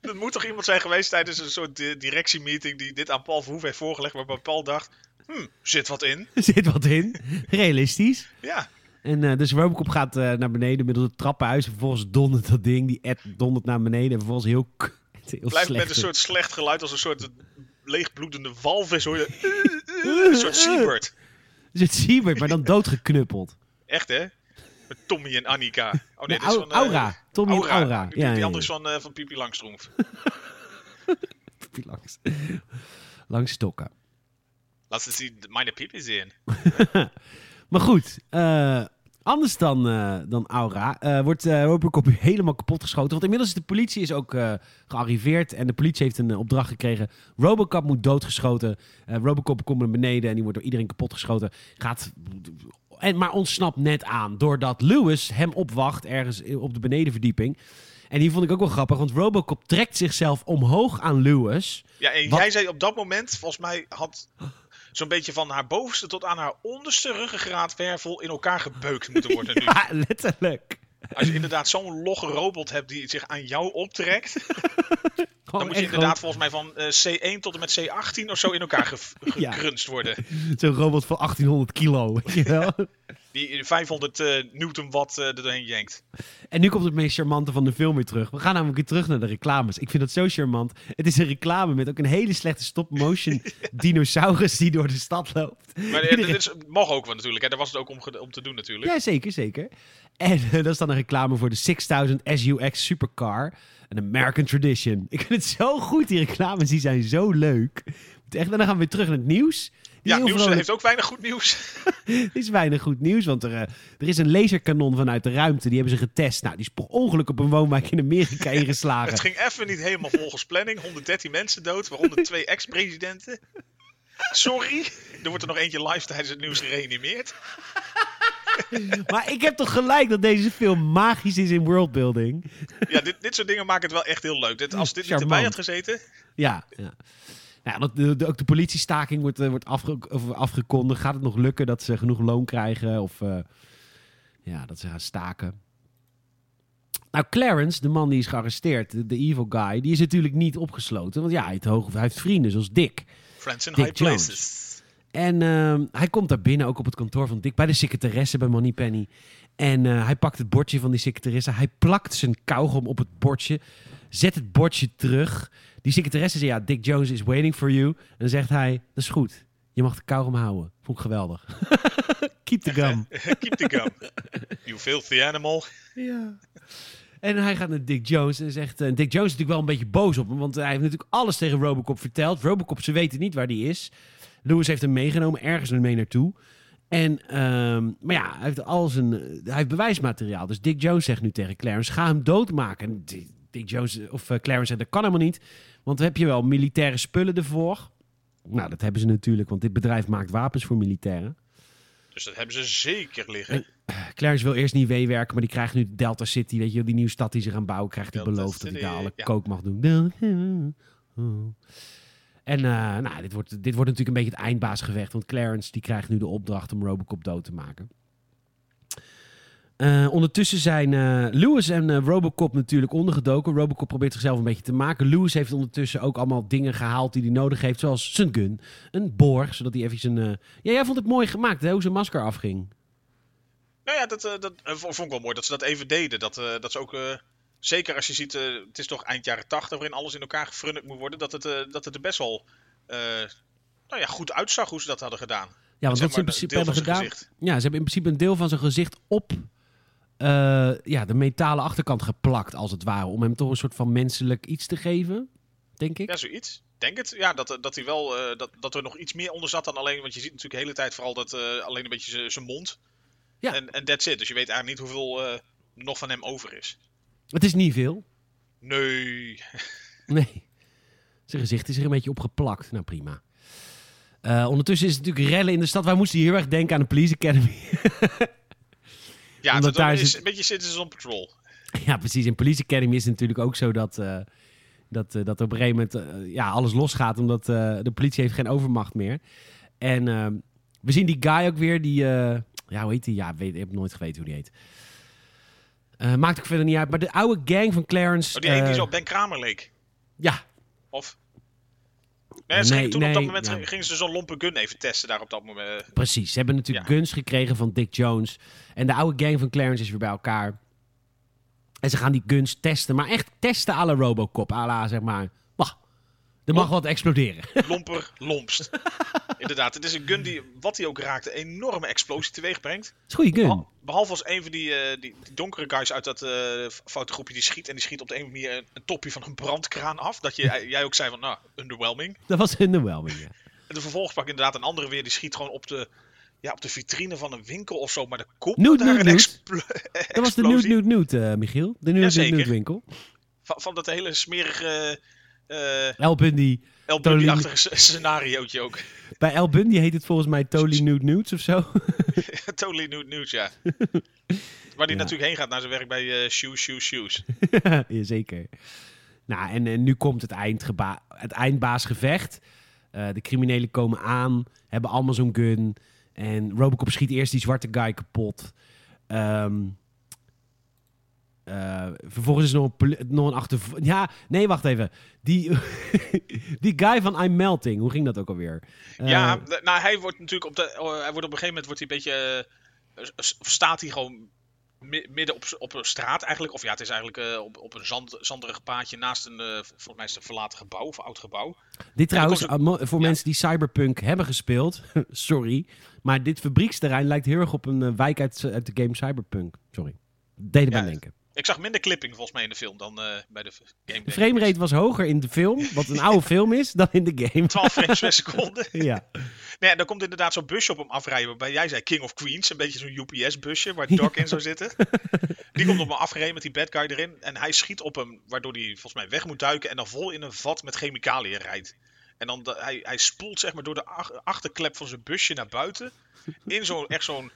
Speaker 2: Er moet toch iemand zijn geweest tijdens een soort di- directiemeeting die dit aan Paul Verhoeven heeft voorgelegd, waarbij Paul dacht, hm, zit wat in.
Speaker 1: zit wat in. Realistisch.
Speaker 2: Ja,
Speaker 1: En eh, dus Robocop gaat eh, naar beneden middels het trappenhuis. En vervolgens dondert dat ding. Die Ed dondert naar beneden. En vervolgens heel, heel
Speaker 2: blijft
Speaker 1: slecht.
Speaker 2: met een soort slecht geluid als een soort leegbloedende walvis hoor je. Een soort seabird.
Speaker 1: Dus het Siebert, maar dan doodgeknuppeld.
Speaker 2: Echt hè? Met Tommy en Annika. Oh nee, dat is van... eh,
Speaker 1: Aura. Tommy en Aura.
Speaker 2: Die,
Speaker 1: Ja,
Speaker 2: die
Speaker 1: ja.
Speaker 2: van, eh, van Pipi Langstromf.
Speaker 1: Langs, langs stokken.
Speaker 2: Laat ze zien, mijn Pipi zien.
Speaker 1: Maar goed, eh, anders dan, eh, dan Aura eh, wordt eh, Robocop helemaal kapot geschoten. Want inmiddels is de politie is ook gearriveerd en de politie heeft een opdracht gekregen. Robocop moet doodgeschoten. Robocop komt naar beneden en die wordt door iedereen kapot geschoten. Gaat En, maar ontsnapt net aan. Doordat Lewis hem opwacht ergens op de benedenverdieping. En die vond ik ook wel grappig. Want Robocop trekt zichzelf omhoog aan Lewis.
Speaker 2: Ja, en
Speaker 1: Wat-
Speaker 2: jij zei op dat moment, volgens mij had zo'n beetje van haar bovenste tot aan haar onderste ruggengraatwervel in elkaar gebeukt moeten worden nu.
Speaker 1: Ja, letterlijk.
Speaker 2: Als je inderdaad zo'n logge robot hebt die zich aan jou optrekt, dan moet je inderdaad volgens mij van eh, C1 tot en met C18 of zo in elkaar ge
Speaker 1: Ja.
Speaker 2: gekrunst worden.
Speaker 1: Zo'n robot van 1800 kilo. Weet je wel?
Speaker 2: Die 500 eh newton watt eh, er doorheen jenkt.
Speaker 1: En nu komt het meest charmante van de film weer terug. We gaan namelijk weer terug naar de reclames. Ik vind dat zo charmant. Het is een reclame met ook een hele slechte stop-motion dinosaurus die door de stad loopt.
Speaker 2: Maar eh, dit is, mag ook wel natuurlijk, hè. daar was het ook om, om te doen natuurlijk.
Speaker 1: Ja, zeker, zeker. En eh, dat is dan een reclame voor de 6000 SUX Supercar. Een American Tradition. Ik vind het zo goed, die reclames. Die zijn zo leuk. Echt, en dan gaan we weer terug naar het nieuws.
Speaker 2: Ja, nieuws
Speaker 1: vrolijk-
Speaker 2: heeft ook weinig goed nieuws.
Speaker 1: Er is weinig goed nieuws, want er, eh, er is een laserkanon vanuit de ruimte. Die hebben ze getest. Nou, die is per ongeluk op een woonwijk in Amerika ingeslagen.
Speaker 2: Het ging even niet helemaal volgens planning. 113 mensen dood, waaronder twee ex-presidenten. Sorry, er wordt er nog eentje live tijdens het nieuws gereanimeerd.
Speaker 1: Maar ik heb toch gelijk dat deze film magisch is in worldbuilding.
Speaker 2: Ja, dit, dit soort dingen maken het wel echt heel leuk. Dit, als dit niet
Speaker 1: Charmant.
Speaker 2: erbij had gezeten,
Speaker 1: Ja, ja. Nou, dat, de, de- ook de politiestaking wordt, eh, wordt afge, of afgekondigd. Gaat het nog lukken dat ze genoeg loon krijgen? Of eh, ja, dat ze gaan staken? Nou, Clarence, de man die is gearresteerd, de, de evil guy, die is natuurlijk niet opgesloten. Want ja, hij heeft, hoog, hij heeft vrienden zoals Dick.
Speaker 2: Friends in
Speaker 1: Dick
Speaker 2: High
Speaker 1: Jones.
Speaker 2: Places.
Speaker 1: En ehm, hij komt daar binnen, ook op het kantoor van Dick, bij de secretaresse bij Moneypenny. En eh, hij pakt het bordje van die secretaresse. Hij plakt zijn kauwgom op het bordje. Zet het bordje terug. Die secretaresse zegt, ja, Dick Jones is waiting for you. En dan zegt hij, dat is goed. Je mag de kauwgom houden. Vond ik geweldig. Keep the gum.
Speaker 2: Keep the gum. You filthy animal.
Speaker 1: ja. En hij gaat naar Dick Jones en zegt... eh, Dick Jones is natuurlijk wel een beetje boos op hem. Want hij heeft natuurlijk alles tegen Robocop verteld. Robocop, ze weten niet waar die is. Lewis heeft hem meegenomen, ergens mee naartoe. En, ehm, maar ja, hij heeft, al zijn, hij heeft bewijsmateriaal. Dus Dick Jones zegt nu tegen Clarence, ga hem doodmaken. En Dick Dick Jones, of eh, Clarence dat kan helemaal niet. Want dan heb je wel militaire spullen ervoor. Nou, dat hebben ze natuurlijk, want dit bedrijf maakt wapens voor militairen.
Speaker 2: Dus dat hebben ze zeker liggen.
Speaker 1: Clarence wil eerst niet meewerken, maar die krijgt nu Delta City, weet je, die nieuwe stad die ze gaan bouwen, krijgt hij
Speaker 2: Delta
Speaker 1: beloofd dat hij daar
Speaker 2: City,
Speaker 1: alle
Speaker 2: ja.
Speaker 1: kook mag doen. En eh, nou, dit wordt, dit wordt natuurlijk een beetje het eindbaasgevecht, want Clarence die krijgt nu de opdracht om Robocop dood te maken. Eh, ondertussen zijn eh, Lewis en eh, Robocop natuurlijk ondergedoken. Robocop probeert zichzelf een beetje te maken. Lewis heeft ondertussen ook allemaal dingen gehaald die hij nodig heeft, zoals zijn gun, een boor, zodat hij even eh, Ja, jij vond het mooi gemaakt, hè, hoe zijn masker afging.
Speaker 2: Nou ja, dat, dat vond ik wel mooi dat ze dat even deden. Dat, dat ze ook, zeker als je ziet, het is toch eind jaren 80 waarin alles in elkaar gefrunnikt moet worden, dat het, dat het er best wel nou ja, goed uitzag hoe ze dat hadden gedaan.
Speaker 1: Ja, want wat ze in principe hebben
Speaker 2: zijn
Speaker 1: gedaan.
Speaker 2: gezicht.
Speaker 1: Ja, ze hebben in principe een deel van zijn gezicht op eh, ja, de metalen achterkant geplakt, als het ware. Om hem toch een soort van menselijk iets te geven, denk ik.
Speaker 2: Ja, zoiets. Denk het. Ja, dat, dat hij wel, eh, dat, dat er nog iets meer onder zat dan alleen, want je ziet natuurlijk de hele tijd vooral dat eh, alleen een beetje zijn- mond.
Speaker 1: Ja.
Speaker 2: En, en that's it. Dus je weet eigenlijk niet hoeveel nog van hem over is.
Speaker 1: Het is niet veel.
Speaker 2: Nee.
Speaker 1: Nee. Zijn gezicht is er een beetje opgeplakt. Nou, prima. Ondertussen is het natuurlijk rellen in de stad. Wij moesten heel erg denken aan de Police Academy.
Speaker 2: Ja,
Speaker 1: Omdat
Speaker 2: dat,
Speaker 1: daar
Speaker 2: is een beetje Citizens on Patrol.
Speaker 1: ja, precies. In Police Academy is het natuurlijk ook zo dat, eh, dat, eh, dat op een gegeven moment eh, ja, alles losgaat. Omdat de politie heeft geen overmacht meer. En we zien die guy ook weer. Die, ja, hoe heet die? Ja, weet, ik heb nooit geweten hoe die heet. Eh, maakt ook verder niet uit. Maar de oude gang van Clarence...
Speaker 2: Oh, die ene die zo op Ben Kramer leek.
Speaker 1: Ja,
Speaker 2: Of? Nee, ze
Speaker 1: Nee,
Speaker 2: gingen toen op dat moment
Speaker 1: ja.
Speaker 2: gingen ze zo'n lompe gun even testen daar op dat moment.
Speaker 1: Precies. Ze hebben natuurlijk
Speaker 2: Ja.
Speaker 1: guns gekregen van Dick Jones. En de oude gang van Clarence is weer bij elkaar. En ze gaan die guns testen. Maar echt testen à la Robocop. À la, zeg maar... Er mag wat exploderen.
Speaker 2: Lomper, lompst. Inderdaad, het is een gun die, wat hij ook raakt, een enorme explosie teweeg brengt.
Speaker 1: Is goede gun.
Speaker 2: Behal- Behalve als een van die, eh, die, die donkere guys uit dat eh foute groepje die schiet. En die schiet op de een of andere manier een, topje van een brandkraan af. Dat je, jij ook zei van, nou, underwhelming.
Speaker 1: Dat was underwhelming, ja.
Speaker 2: En de vervolgens pak inderdaad een andere weer. Die schiet gewoon op de, ja, op de vitrine van een winkel of zo. Maar de komt
Speaker 1: Nude,
Speaker 2: daar
Speaker 1: nude,
Speaker 2: een
Speaker 1: nude.
Speaker 2: explo-
Speaker 1: Dat was de
Speaker 2: explosie.
Speaker 1: Nude Nude Nude, eh, Michiel. De Nude. Nude winkel.
Speaker 2: Van, van dat hele smerige eh
Speaker 1: El Bundy.
Speaker 2: El sc- scenariootje ook.
Speaker 1: Bij El Bundy heet het volgens mij Totally Nude Nudes of zo.
Speaker 2: totally Nude News, ja. Waar die
Speaker 1: Ja.
Speaker 2: natuurlijk heen gaat naar zijn werk bij eh Shoes, Shoes, Shoes.
Speaker 1: Jazeker. Nou, en, en nu komt het, eindgeba- het eindbaasgevecht. Eh, de criminelen komen aan, hebben allemaal zo'n gun. En Robocop schiet eerst die zwarte guy kapot. Ehm, eh, vervolgens is er nog een, nog een achter... Ja, nee, wacht even. Die, die guy van I'm Melting, hoe ging dat ook alweer? Eh,
Speaker 2: ja, nou, hij wordt natuurlijk op de, oh, hij wordt op een gegeven moment wordt hij een beetje, eh, staat hij gewoon mi- midden op, op een straat eigenlijk. Of ja, het is eigenlijk op, op een zand, zanderig paadje naast een, volgens mij is het een verlaten gebouw of oud gebouw.
Speaker 1: Dit trouwens, voor
Speaker 2: ja.
Speaker 1: mensen die Cyberpunk hebben gespeeld, sorry, maar dit fabrieksterrein lijkt heel erg op een wijk uit, uit de game Cyberpunk. Sorry. Erbij
Speaker 2: Ja,
Speaker 1: denken.
Speaker 2: Ik zag minder clipping volgens mij in de film dan eh, bij de game.
Speaker 1: De framerate was hoger in de film, wat een oude film is, dan in de game.
Speaker 2: 12 frames per seconde.
Speaker 1: Ja,
Speaker 2: Nee, en dan komt inderdaad zo'n busje op hem afrijden. Waarbij jij zei King of Queens. Een beetje zo'n UPS-busje waar Doc in zou zitten. Die komt op hem afgereden met die bad guy erin. En hij schiet op hem, waardoor hij volgens mij weg moet duiken. En dan vol in een vat met chemicaliën rijdt. En dan de- hij, hij spoelt zeg maar door de ach- achterklep van zijn busje naar buiten. In zo'n echt zo'n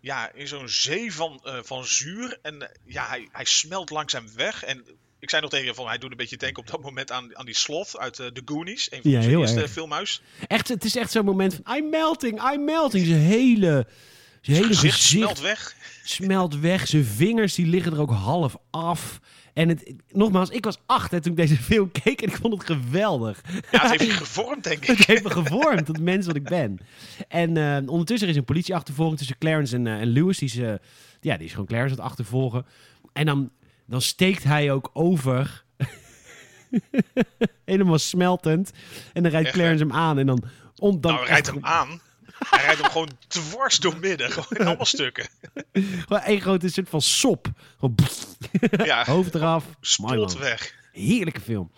Speaker 2: ja, in zo'n zee van, eh, van zuur. En eh, ja, hij, hij smelt langzaam weg. En ik zei nog tegen je van, hij doet een beetje denken op dat moment aan, aan die sloth uit eh, The Goonies. Een van
Speaker 1: Ja, heel
Speaker 2: eerste
Speaker 1: erg.
Speaker 2: filmhuis.
Speaker 1: echt, het is echt zo'n moment van I'm melting, I'm melting. Zijn hele, zijn hele
Speaker 2: gezicht
Speaker 1: gezicht
Speaker 2: smelt weg.
Speaker 1: smelt weg. Zijn vingers die liggen er ook half af. En het, nogmaals, ik was acht hè, toen ik deze film keek en ik vond het geweldig.
Speaker 2: Ja, het heeft je gevormd, denk
Speaker 1: Het
Speaker 2: ik.
Speaker 1: heeft me gevormd tot de mens wat ik ben. En eh, ondertussen is een politieachtervolging tussen Clarence en, eh, en Lewis. Die is, ja, die is gewoon Clarence aan het achtervolgen. En dan, dan steekt hij ook over. Helemaal smeltend. En dan rijdt
Speaker 2: Echt,
Speaker 1: Clarence hem aan. En dan... Om, dan
Speaker 2: Nou, hij rijdt hem aan. Hij rijdt hem gewoon dwars door midden. Gewoon in allemaal stukken.
Speaker 1: Gewoon één grote soort van sop. Gewoon
Speaker 2: Ja,
Speaker 1: hoofd eraf. Man.
Speaker 2: weg.
Speaker 1: Heerlijke film.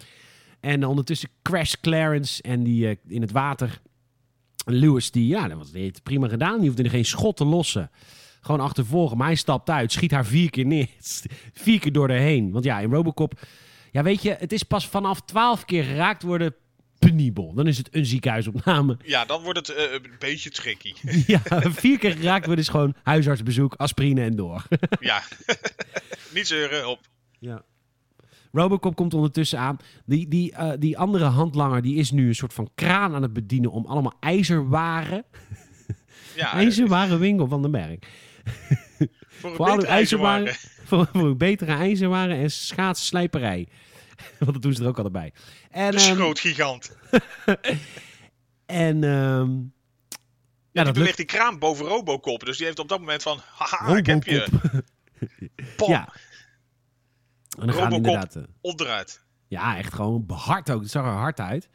Speaker 1: En ondertussen crash Clarence en die eh, in het water. Lewis, die, ja, dat was, die heeft het prima gedaan. Die hoefde er geen schot te lossen. Gewoon achtervolgen. Maar hij stapt uit, schiet haar vier keer neer. vier keer door heen. Want ja, in Robocop... Ja, weet je, het is pas vanaf twaalf keer geraakt worden penibel. Dan is het een ziekenhuisopname.
Speaker 2: Ja, dan wordt het eh, een beetje tricky.
Speaker 1: ja, vier keer geraakt worden is gewoon huisartsbezoek, aspirine en door.
Speaker 2: Ja. Niet zeuren, op.
Speaker 1: Ja. Robocop komt ondertussen aan. Die, die, eh, die andere handlanger die is nu een soort van kraan aan het bedienen om allemaal ijzerwaren.
Speaker 2: Ja,
Speaker 1: ijzerwarenwinkel van den Berg.
Speaker 2: voor een
Speaker 1: Voor ijzerwaren.
Speaker 2: ijzerwaren.
Speaker 1: Voor, voor een betere ijzerwaren en schaatsslijperij. Want dat doen ze er ook altijd bij. En,
Speaker 2: De
Speaker 1: ehm,
Speaker 2: schrootgigant.
Speaker 1: en ehm, ja,
Speaker 2: die
Speaker 1: dat lukt.
Speaker 2: die kraan boven Robocop. Dus die heeft op dat moment van... Haha, ik heb je. Pom,
Speaker 1: Ja. En dan gaan
Speaker 2: Robocop.
Speaker 1: inderdaad... eh,
Speaker 2: onderuit.
Speaker 1: Ja, echt gewoon hard ook. Het zag er hard uit.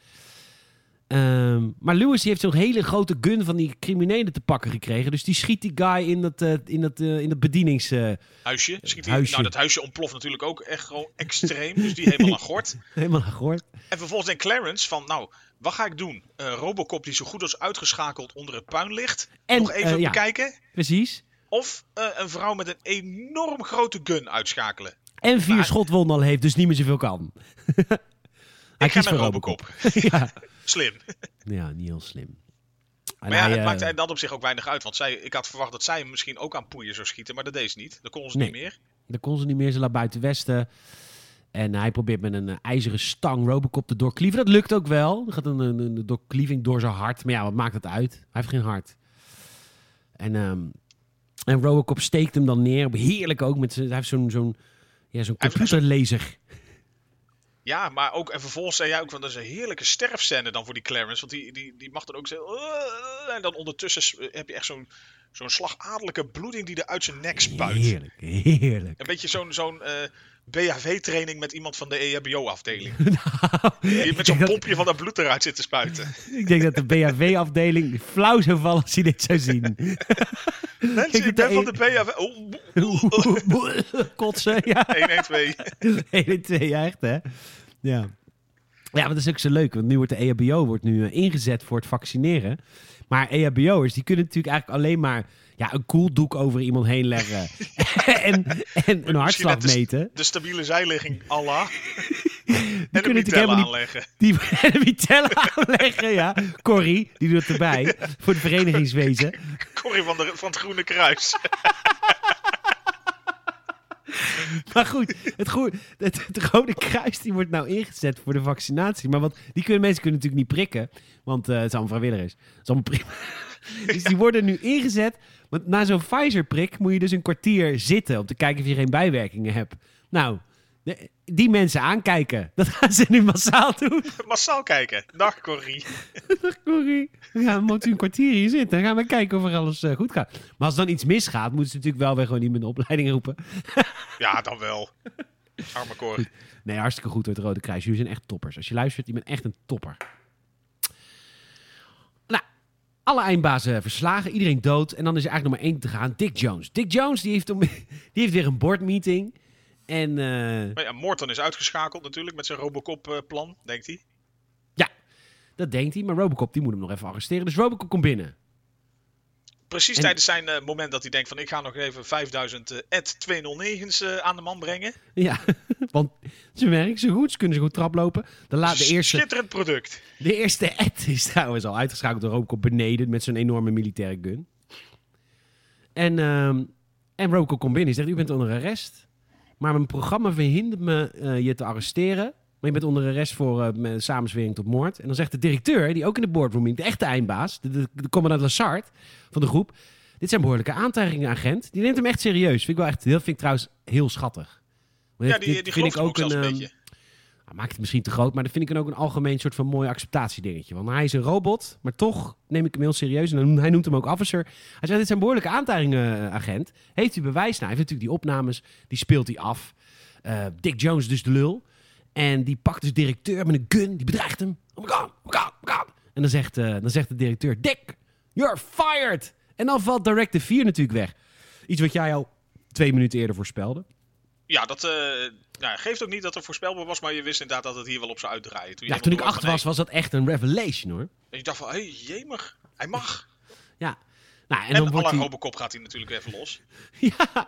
Speaker 1: Ehm, maar Lewis die heeft zo'n hele grote gun van die criminelen te pakken gekregen. Dus die schiet die guy in dat, eh, in dat, eh, in dat bedienings... eh,
Speaker 2: Huisje. Schiet hij-
Speaker 1: Huisje.
Speaker 2: Nou, dat huisje ontploft natuurlijk ook echt gewoon extreem. dus die helemaal aan gort.
Speaker 1: helemaal gehoord.
Speaker 2: En vervolgens denkt Clarence van... Nou, wat ga ik doen? Robocop die zo goed als uitgeschakeld onder het puin ligt.
Speaker 1: En,
Speaker 2: Nog even
Speaker 1: ja.
Speaker 2: bekijken.
Speaker 1: Precies.
Speaker 2: Of een vrouw met een enorm grote gun uitschakelen.
Speaker 1: En vier schotwonden al heeft, dus niet meer zoveel kan. Hij
Speaker 2: ik ga
Speaker 1: kiest
Speaker 2: naar
Speaker 1: voor
Speaker 2: Robocop.
Speaker 1: ja.
Speaker 2: Slim.
Speaker 1: ja, niet heel slim. En
Speaker 2: Maar ja,
Speaker 1: hij,
Speaker 2: het
Speaker 1: eh,
Speaker 2: maakt dat op zich ook weinig uit. Want zij, ik had verwacht dat zij hem misschien ook aan poeien zou schieten. Maar dat deed ze niet. Dat kon ze
Speaker 1: Nee.
Speaker 2: niet meer.
Speaker 1: Dan kon ze niet meer, ze laat buiten westen. En hij probeert met een eh, ijzeren stang Robocop te doorklieven. Dat lukt ook wel. Er gaat een, een, een doorklieving door zijn hart. Maar ja, wat maakt het uit? Hij heeft geen hart. En, ehm, en Robocop steekt hem dan neer. Heerlijk ook. Met zijn, hij heeft zo'n zo'n ja, zo'n
Speaker 2: Hij heeft
Speaker 1: computerlaser.
Speaker 2: Ja, maar ook, en vervolgens zei jij ook van dat is een heerlijke sterfscène dan voor die Clarence. Want die, die, die mag dan ook zeggen. "Uh," en dan ondertussen heb je echt zo'n zo'n slagadelijke bloeding die er uit zijn nek spuit.
Speaker 1: Heerlijk, heerlijk.
Speaker 2: Een beetje zo'n zo'n eh, BHV-training met iemand van de EHBO-afdeling.
Speaker 1: Nou,
Speaker 2: Die met zo'n
Speaker 1: dat-
Speaker 2: pompje van dat bloed eruit zit te spuiten.
Speaker 1: Ik denk dat de BHV-afdeling flauw zou vallen als hij dit zou zien.
Speaker 2: Mensen,
Speaker 1: Ik
Speaker 2: ik ben
Speaker 1: de
Speaker 2: van de BHV. Oh,
Speaker 1: Kotsen, ja.
Speaker 2: 112.
Speaker 1: 1 en 2, ja, echt hè? Ja. Ja, maar dat is ook zo leuk, want nu wordt de EHBO wordt nu eh, ingezet voor het vaccineren. Maar EHBO'ers, die kunnen natuurlijk eigenlijk alleen maar ja, een koeldoek over iemand heen leggen. en, en een hartslag
Speaker 2: de-
Speaker 1: meten.
Speaker 2: De stabiele zijligging, Allah.
Speaker 1: Die
Speaker 2: En
Speaker 1: kunnen natuurlijk helemaal niet...
Speaker 2: aanleggen.
Speaker 1: Die en de Vitella aanleggen, ja. Corrie, die doet erbij. Voor het verenigingswezen.
Speaker 2: Corrie van, de, van het Groene Kruis.
Speaker 1: Maar goed, het, het, het Rode Kruis die wordt nou ingezet voor de vaccinatie. Maar wat, die kunnen, mensen kunnen natuurlijk niet prikken. Want eh, het is allemaal vrijwilligers. Het is allemaal prima. Dus die worden nu ingezet. Want na zo'n Pfizer-prik moet je dus een kwartier zitten... om te kijken of je geen bijwerkingen hebt. Nou, de- die mensen aankijken. Dat gaan ze nu massaal doen.
Speaker 2: Massaal kijken. Dag Corrie.
Speaker 1: Dag Corrie. Gaan moet u een kwartier hier zitten. Dan gaan we kijken of er alles eh, goed gaat. Maar als dan iets misgaat, moeten ze natuurlijk wel weer gewoon iemand in de opleiding roepen.
Speaker 2: Ja, dan wel. Arme Cor.
Speaker 1: Nee, hartstikke goed door het Rode Kruis. Jullie zijn echt toppers. Als je luistert, je bent echt een topper. Alle eindbazen verslagen. Iedereen dood. En dan is er eigenlijk nog maar één te gaan. Dick Jones. Dick Jones die heeft, om, die heeft weer een boardmeeting. En eh,
Speaker 2: Maar ja, Morton is uitgeschakeld natuurlijk met zijn Robocop-plan, denkt hij.
Speaker 1: dat denkt hij. Maar Robocop die moet hem nog even arresteren. Dus Robocop komt binnen.
Speaker 2: Precies
Speaker 1: En-
Speaker 2: tijdens zijn eh, moment dat hij denkt van ik ga nog even 5000 eh at 209's eh, aan de man brengen.
Speaker 1: Ja, want ze werken zo goed. Ze kunnen zo goed traplopen. De, la, de, eerste,
Speaker 2: Schitterend product.
Speaker 1: de eerste ad is trouwens al uitgeschakeld door Robocop beneden met zo'n enorme militaire gun. En, ehm, en Robocop komt binnen en zegt, u bent onder arrest. Maar mijn programma verhindert me eh, je te arresteren. Je bent onder arrest voor eh, met samenzwering tot moord. En dan zegt de directeur, die ook in de boardroom is, de echte eindbaas, de, de, de commandant Lassard van de groep. Dit zijn behoorlijke aantijgingen, agent. Die neemt hem echt serieus. Vind ik wel echt, heel, vind ik trouwens heel schattig. Want
Speaker 2: Ja, die,
Speaker 1: dit
Speaker 2: die
Speaker 1: vind
Speaker 2: gelooft ook, zelfs een
Speaker 1: ehm,
Speaker 2: beetje.
Speaker 1: nou, maakt het misschien te groot, maar dat vind ik dan ook een algemeen soort van mooi acceptatiedingetje. Want hij is een robot, maar toch neem ik hem heel serieus. En dan- hij noemt hem ook officer. Hij zegt, dit zijn behoorlijke aantijgingen, eh, agent. Heeft u bewijs? Nou, hij heeft natuurlijk die opnames, die speelt hij af. Eh, Dick Jones dus de lul. En die pakt dus directeur met een gun, die bedreigt hem. Oh my god, oh my god, oh my god. En dan zegt, eh, dan zegt de directeur, Dick, you're fired. En dan valt Directive 4 natuurlijk weg. Iets wat jij al twee minuten eerder voorspelde.
Speaker 2: Ja, dat eh, nou, geeft ook niet dat het voorspelbaar was, maar je wist inderdaad dat het hier wel op zou uitdraaien. je
Speaker 1: Ja, toen ik acht was, was dat echt een revelation hoor.
Speaker 2: En je dacht van, hé, hey, jemig, hij mag.
Speaker 1: Ja. Nou, en,
Speaker 2: En,
Speaker 1: dan wordt
Speaker 2: alle
Speaker 1: hij...
Speaker 2: Robocop gaat hij natuurlijk even los.
Speaker 1: Ja,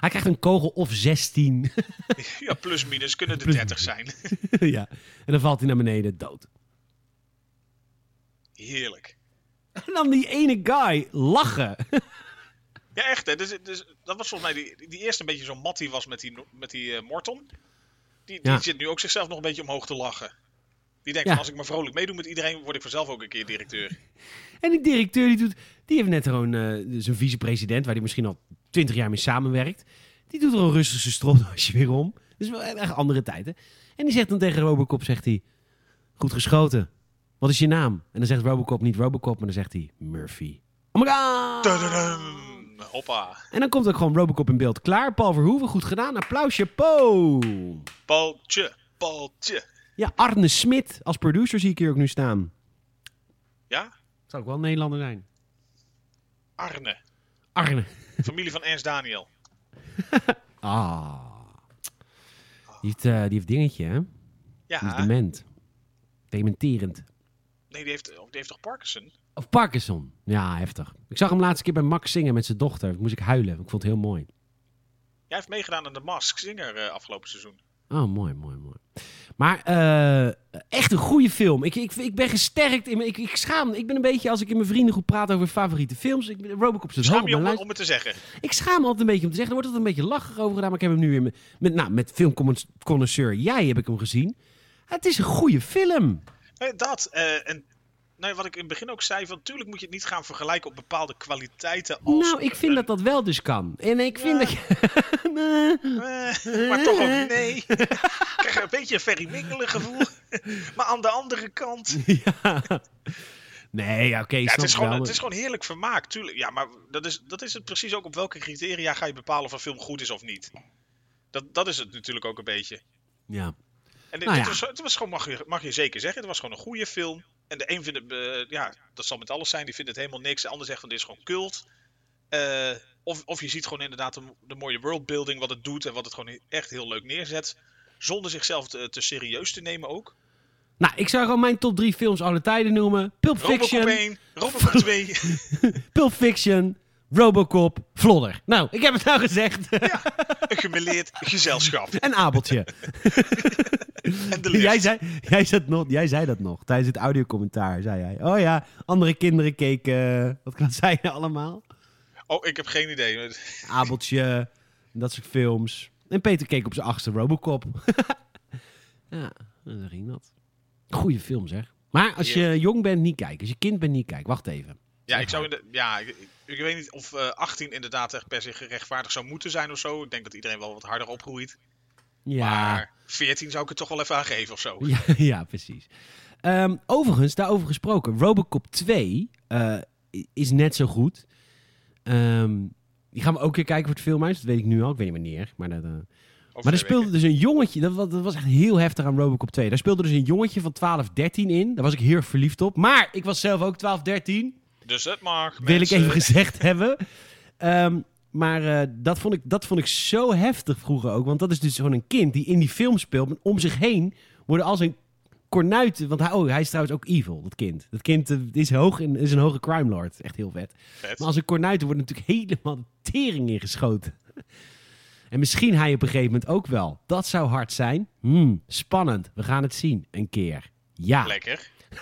Speaker 1: hij krijgt een kogel of 16.
Speaker 2: ja, plus minus kunnen er
Speaker 1: Plus-
Speaker 2: 30 zijn.
Speaker 1: ja. En dan valt hij naar beneden dood.
Speaker 2: Heerlijk.
Speaker 1: En dan die ene guy lachen.
Speaker 2: Ja, echt hè. Dus, dus, dat was volgens mij die, die eerste een beetje zo'n mattie was met die, met die eh, Morton. Die, die
Speaker 1: Ja.
Speaker 2: zit nu ook zichzelf nog een beetje omhoog te lachen. Die denkt
Speaker 1: Ja.
Speaker 2: van als ik maar vrolijk meedoe met iedereen, word ik vanzelf ook een keer directeur.
Speaker 1: En die directeur die doet, die heeft net gewoon eh, zijn vicepresident, waar hij misschien al 20 jaar mee samenwerkt. Die doet er een rustige stropdasje weer om. Dus wel echt andere tijden. En die zegt dan tegen Robocop, zegt hij, goed geschoten. Wat is je naam? En dan zegt Robocop niet Robocop, maar dan zegt hij Murphy. Oh my god!
Speaker 2: Hoppa.
Speaker 1: En dan komt ook gewoon Robocop in beeld. Klaar, Paul Verhoeven, goed gedaan. Applausje, po!
Speaker 2: Paltje, paltje.
Speaker 1: Ja, Arne Smit als producer zie ik hier ook nu staan.
Speaker 2: Ja?
Speaker 1: Zou ook wel een Nederlander zijn.
Speaker 2: Arne.
Speaker 1: Arne.
Speaker 2: Familie van Ernst Daniel.
Speaker 1: Ah. Die heeft, eh, die heeft dingetje, hè?
Speaker 2: Ja.
Speaker 1: Die is dement. Dementerend.
Speaker 2: Nee, die heeft, die heeft toch Parkinson?
Speaker 1: Of Parkinson. Ja, heftig. Ik zag hem laatste keer bij Max zingen met zijn dochter. Toen moest ik huilen. Ik vond het heel mooi.
Speaker 2: Jij heeft meegedaan aan de Mask Singer eh, afgelopen seizoen.
Speaker 1: Oh, mooi, mooi, mooi. Maar eh, echt een goede film. Ik, ik, ik ben gesterkt. In, ik, ik schaam. Ik ben een beetje, als ik in mijn vriendengroep praat over favoriete films. Ik, Robocop zit
Speaker 2: Schaam je om, om het te zeggen.
Speaker 1: Ik schaam me altijd een beetje om te zeggen. Er wordt altijd een beetje lachig over gedaan. Maar ik heb hem nu weer met, met, nou, met filmconnoisseur. Jij heb ik hem gezien. Het is een goede film.
Speaker 2: Nee, dat. eh, en nou, wat ik in het begin ook zei, van natuurlijk moet je het niet gaan vergelijken op bepaalde kwaliteiten als...
Speaker 1: nou, ik vind
Speaker 2: een-
Speaker 1: dat dat wel dus kan. En ik vind
Speaker 2: Ja.
Speaker 1: dat je... Nee.
Speaker 2: Eh, maar toch ook nee. ik krijg een beetje een Ferry Mingelen gevoel. maar aan de andere kant...
Speaker 1: ja. Nee, ja, oké.
Speaker 2: Ja, het, is gewoon,
Speaker 1: wel.
Speaker 2: het is gewoon heerlijk vermaak, tuurlijk. Ja, maar dat is, dat is het precies ook op welke criteria ga je bepalen of een film goed is of niet. Dat, dat is het natuurlijk ook een beetje.
Speaker 1: Ja.
Speaker 2: En dit,
Speaker 1: Nou
Speaker 2: was, het was gewoon, mag je, mag je zeker zeggen, het was gewoon een goede film. En de een vindt het, eh, ja, dat zal met alles zijn, die vindt het helemaal niks. De ander zegt van dit is gewoon cult. Eh, of, of je ziet gewoon inderdaad de, de mooie worldbuilding, wat het doet en wat het gewoon echt heel leuk neerzet. Zonder zichzelf te, te serieus te nemen ook.
Speaker 1: Nou, ik zou gewoon mijn top drie films alle tijden noemen. Pulp
Speaker 2: Robocop
Speaker 1: Fiction,
Speaker 2: 1, Robocop 2.
Speaker 1: Pulp Fiction, Robocop, Vlodder. Nou, ik heb het nou gezegd.
Speaker 2: Een gemeleerd gezelschap.
Speaker 1: en Abeltje.
Speaker 2: En de lift.
Speaker 1: jij, zei, jij, zat nog, jij zei dat nog tijdens het audiocommentaar. Zei jij. Oh ja, andere kinderen keken. Wat kan zei je allemaal?
Speaker 2: Oh, ik heb geen idee.
Speaker 1: Abeltje. Dat soort films. En Peter keek op zijn achtste Robocop. ja, zo ging dat. Goeie film zeg. Maar als je jong bent, niet kijken. Als je kind bent, niet kijken. Wacht even.
Speaker 2: Ja, ik zou in de, ja, ik, ik- weet niet of eh 18 inderdaad echt per se gerechtvaardigd zou moeten zijn of zo. Ik denk dat iedereen wel wat harder opgroeit.
Speaker 1: Ja.
Speaker 2: Maar 14 zou ik het toch wel even aangeven of zo.
Speaker 1: Ja, ja precies. Ehm, overigens, daarover gesproken. Robocop 2 eh, is net zo goed. Ehm, die gaan we ook keer kijken voor het filmhuis. Dat weet ik nu al. Ik weet niet wanneer. Maar, dat, eh, maar er speelde dus een jongetje. Dat, was- dat was echt heel heftig aan Robocop 2. Daar speelde dus een jongetje van 12, 13 in. Daar was ik heel verliefd op. Maar ik was zelf ook 12, 13.
Speaker 2: Dus het mag.
Speaker 1: Wil ik even gezegd hebben. Ehm, maar eh, dat, vond ik, dat vond ik zo heftig vroeger ook. Want dat is dus gewoon een kind die in die film speelt. Om zich heen worden al zijn kornuiten... Want hij, oh, hij is trouwens ook evil, dat kind. Dat kind eh, is, hoog in, is een hoge crime lord. Echt heel vet.
Speaker 2: Vet.
Speaker 1: Maar als een kornuiten worden natuurlijk helemaal de tering ingeschoten. En misschien hij op een gegeven moment ook wel. Dat zou hard zijn. Hmm, spannend. We gaan het zien. Een keer. Ja.
Speaker 2: Lekker.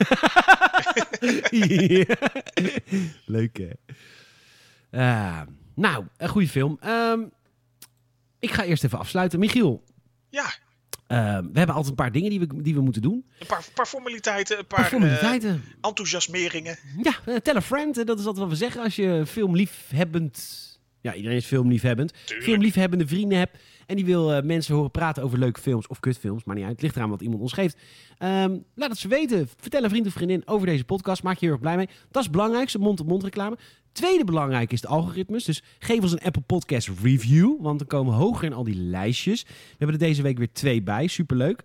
Speaker 1: Leuk hè. Ah, nou, een goede film. Ehm, ik ga eerst even afsluiten. Michiel,
Speaker 2: Ja,
Speaker 1: ehm, we hebben altijd een paar dingen die we, die we moeten doen.
Speaker 2: een paar, paar formaliteiten, een
Speaker 1: paar
Speaker 2: paar,
Speaker 1: formaliteiten.
Speaker 2: eh, enthousiasmeringen.
Speaker 1: Ja, eh, tell a friend. eh, Dat is altijd wat we zeggen als je filmliefhebbend... Ja, iedereen is filmliefhebbend.
Speaker 2: Tuurlijk.
Speaker 1: Filmliefhebbende vrienden hebt. En die wil eh, mensen horen praten over leuke films of kutfilms. Maar niet uit. Het ligt eraan wat iemand ons geeft. Ehm, laat het ze weten. Vertel een vriend of vriendin over deze podcast. Maak je heel erg blij mee. Dat is het belangrijkste. Mond-op-mond reclame. Tweede belangrijk is de algoritmes. Dus geef ons een Apple Podcast review. Want dan komen we hoger in al die lijstjes. We hebben er deze week weer twee bij. Superleuk.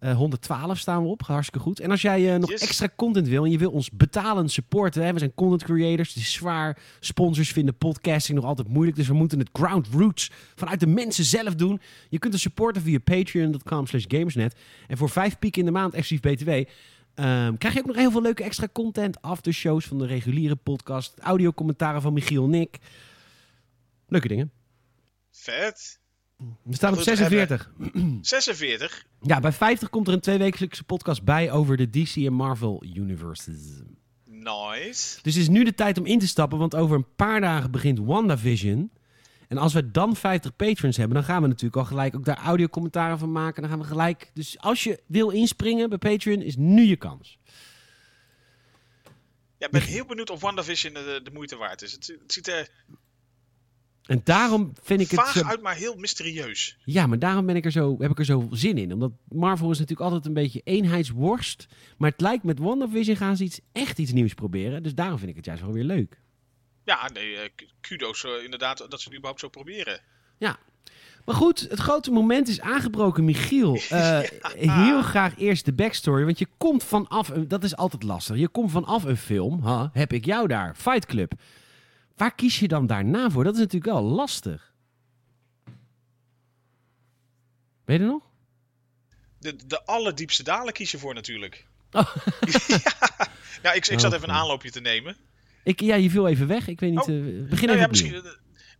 Speaker 1: Eh 112 staan we op. Hartstikke goed. En als jij eh, nog
Speaker 2: Yes. extra
Speaker 1: content wil en je wil ons betalen supporten. Hè, we zijn content creators. Het is zwaar. Sponsors vinden podcasting nog altijd moeilijk. Dus we moeten het ground roots vanuit de mensen zelf doen. Je kunt ons supporten via patreon.com slash gamersnet. En voor vijf piek in de maand exclusief BTW... ehm, krijg je ook nog heel veel leuke extra content. Aftershows van de reguliere podcast. Audiocommentaren van Michiel en Nick. Leuke dingen.
Speaker 2: Vet.
Speaker 1: We staan op
Speaker 2: Goed te hebben.
Speaker 1: 46.
Speaker 2: 46.
Speaker 1: Ja, bij 50 komt er een tweewekelijkse podcast bij over de DC en Marvel universes.
Speaker 2: Nice.
Speaker 1: Dus het is nu de tijd om in te stappen, want over een paar dagen begint WandaVision. En als we dan 50 patrons hebben, dan gaan we natuurlijk al gelijk ook daar audiocommentaren van maken. Dan gaan we gelijk. Dus als je wil inspringen bij Patreon, is nu je kans.
Speaker 2: Ja, ik ben heel benieuwd of WandaVision de, de moeite waard is. Het, het ziet er
Speaker 1: En daarom vind ik het
Speaker 2: vaag
Speaker 1: zo.
Speaker 2: uit, maar heel mysterieus.
Speaker 1: Ja, maar daarom ben ik er zo, heb ik er zo zin in. Omdat Marvel is natuurlijk altijd een beetje eenheidsworst. Maar het lijkt met WandaVision gaan ze iets, echt iets nieuws proberen. Dus daarom vind ik het juist wel weer leuk.
Speaker 2: Ja, nee, eh, kudo's eh, inderdaad dat ze het überhaupt zo proberen.
Speaker 1: Maar goed, het grote moment is aangebroken, Michiel. Eh, Heel graag eerst de backstory, want je komt vanaf, een, dat is altijd lastig. Je komt vanaf een film, huh, heb ik jou daar, Fight Club. Waar kies je dan daarna voor? Dat is natuurlijk wel lastig. Weet je er nog?
Speaker 2: De, de allerdiepste dalen kies je voor natuurlijk.
Speaker 1: Oh.
Speaker 2: ja, ja ik, ik zat
Speaker 1: Oh,
Speaker 2: even een aanloopje te nemen.
Speaker 1: Ik, ja, je viel even weg. Ik weet niet.
Speaker 2: Oh.
Speaker 1: eh, begin
Speaker 2: Nou
Speaker 1: even
Speaker 2: ja, misschien, eh,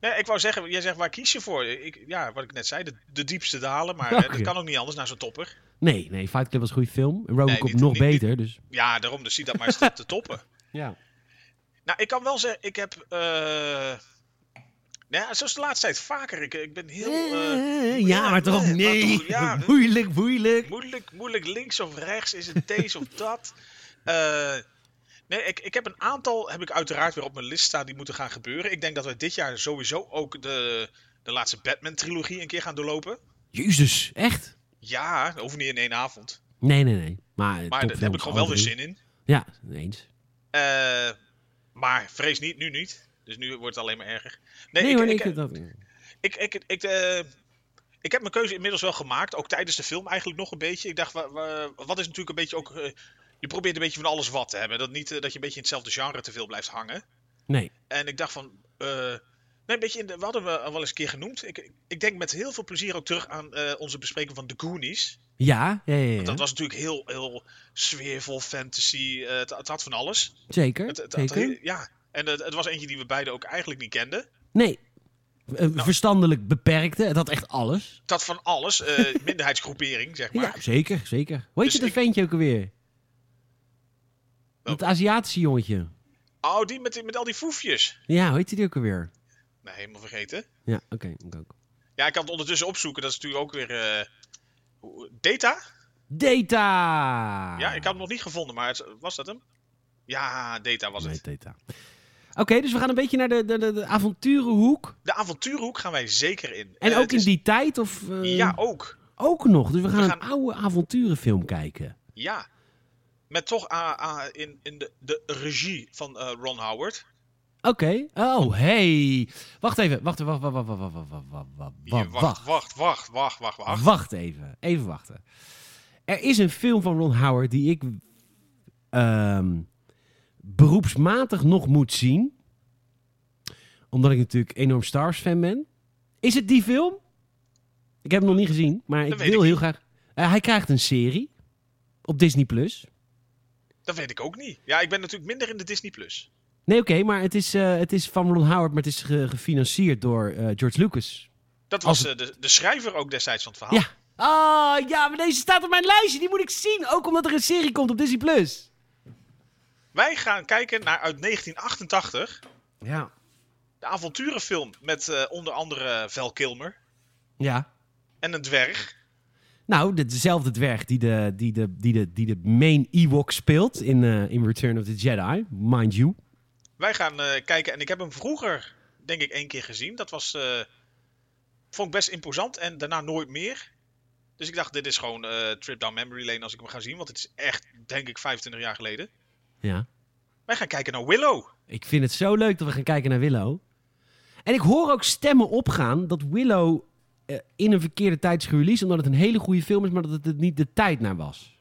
Speaker 2: nee, ik wou zeggen, jij zegt waar kies je voor? Ik, ja, wat ik net zei, de, de diepste dalen. Maar eh, dat kan ook niet anders naar zo'n topper.
Speaker 1: Nee, nee, Fight Club was een goede film. Robocop
Speaker 2: niet-
Speaker 1: nog
Speaker 2: niet- niet-
Speaker 1: beter, dus...
Speaker 2: Ja, daarom, dus zie dat maar eens te, te toppen.
Speaker 1: Ja.
Speaker 2: Nou, ik kan wel zeggen, ik heb... nou ja, zoals de laatste tijd vaker. Ik, ik ben heel... eh,
Speaker 1: Eh, ja, maar toch
Speaker 2: maar
Speaker 1: nee.
Speaker 2: toch, ja.
Speaker 1: moeilijk, moeilijk.
Speaker 2: Moeilijk, moeilijk links of rechts, is het deze of dat? Nee, ik, ik heb een aantal, heb ik uiteraard weer op mijn list staan, die moeten gaan gebeuren. Ik denk dat we dit jaar sowieso ook de, de laatste Batman-trilogie een keer gaan doorlopen.
Speaker 1: Jezus, echt?
Speaker 2: Ja, dat hoeft niet in één avond.
Speaker 1: Nee, nee, nee. Maar,
Speaker 2: Maar daar heb ik gewoon wel weer zin in.
Speaker 1: Ja, eens.
Speaker 2: Eh, maar vrees niet, nu niet. Dus nu wordt het alleen maar erger. Nee,
Speaker 1: Nee,
Speaker 2: ik,
Speaker 1: hoor,
Speaker 2: ik,
Speaker 1: ik, dat...
Speaker 2: ik, ik, ik, eh, ik heb mijn keuze inmiddels wel gemaakt. Ook tijdens de film eigenlijk nog een beetje. Ik dacht, wa- wa- wat is natuurlijk een beetje ook... eh, je probeert een beetje van alles wat te hebben. Dat niet eh, dat je een beetje in hetzelfde genre te veel blijft hangen.
Speaker 1: Nee.
Speaker 2: En ik dacht van... nee, een beetje in de, we hadden we al wel eens een keer genoemd. Ik, ik- denk met heel veel plezier ook terug aan onze bespreking van The Goonies.
Speaker 1: Ja, ja, ja, ja.
Speaker 2: Want dat was natuurlijk heel, heel sfeervol, fantasy. eh, het, het had van alles.
Speaker 1: Zeker,
Speaker 2: Het, het had
Speaker 1: zeker.
Speaker 2: heel- ja, En het, het was eentje die we beiden ook eigenlijk niet kenden.
Speaker 1: Nee. Eh,
Speaker 2: Nou.
Speaker 1: Verstandelijk beperkte. Het had echt alles.
Speaker 2: Dat van alles, eh, minderheidsgroepering, zeg maar.
Speaker 1: Ja, zeker, zeker. Hoe heet
Speaker 2: Dus
Speaker 1: je dat
Speaker 2: ik-
Speaker 1: ventje ook alweer? Het Aziatische jongetje.
Speaker 2: Oh, die met, die- met al die foefjes.
Speaker 1: Ja, hoe heet die ook alweer?
Speaker 2: Nee, helemaal vergeten.
Speaker 1: Ja, oké, ik ook.
Speaker 2: Ja, ik kan het ondertussen opzoeken. Dat is natuurlijk ook weer... eh, Data?
Speaker 1: Data!
Speaker 2: Ja, ik had hem nog niet gevonden, maar het, was dat hem? Ja, Data was
Speaker 1: Nee,
Speaker 2: het.
Speaker 1: Data. Oké, dus we gaan een beetje naar de, de, de, de avonturenhoek.
Speaker 2: De avonturenhoek gaan wij zeker in.
Speaker 1: En
Speaker 2: Eh,
Speaker 1: ook in die tijd? Of, eh,
Speaker 2: Ja, ook.
Speaker 1: Ook nog. Dus we gaan,
Speaker 2: We gaan-
Speaker 1: een oude avonturenfilm kijken.
Speaker 2: Ja. Met toch ah, in, in de, de regie van eh, Ron Howard.
Speaker 1: Oké. Oh, hey. Wacht even. Wacht, wacht, wacht, wacht, wacht, wacht, wacht, wacht, wacht,
Speaker 2: Hier,
Speaker 1: wacht,
Speaker 2: wacht, wacht, wacht, wacht, wacht, wacht.
Speaker 1: Wacht even. Even wachten. Er is een film van Ron Howard die ik ehm, beroepsmatig nog moet zien. Omdat ik natuurlijk enorm Star Wars fan ben. Is het die film? Ik heb hem nog niet gezien, maar ik wil heel graag. Eh, hij krijgt een serie op Disney Plus.
Speaker 2: Dat weet ik ook niet. Ja, ik ben natuurlijk minder in de Disney+. Plus.
Speaker 1: Nee, oké, maar het is, eh, het is van Ron Howard, maar het is ge- gefinancierd door eh, George Lucas.
Speaker 2: Dat was eh, de, de schrijver ook destijds van het verhaal.
Speaker 1: Ja. Ah, ja, maar deze staat op mijn lijstje. Die moet ik zien. Ook omdat er een serie komt op Disney Plus.
Speaker 2: Wij gaan kijken naar uit 1988.
Speaker 1: Ja.
Speaker 2: De avonturenfilm met onder andere Val Kilmer.
Speaker 1: Ja.
Speaker 2: En een dwerg.
Speaker 1: Nou, de- dezelfde dwerg die de, die de, die de, die de main Ewok speelt in, in Return of the Jedi, mind you.
Speaker 2: Wij gaan eh, kijken en ik heb hem vroeger, denk ik, één keer gezien. Dat was, eh, vond ik best imposant en daarna nooit meer. Dus ik dacht, dit is gewoon eh Trip Down Memory Lane als ik hem ga zien. Want het is echt, denk ik, 25 jaar geleden.
Speaker 1: Ja.
Speaker 2: Wij gaan kijken naar Willow.
Speaker 1: Ik vind het zo leuk dat we gaan kijken naar Willow. En ik hoor ook stemmen opgaan dat Willow in een verkeerde tijd is gereleased, omdat het een hele goede film is, maar dat het niet de tijd naar was.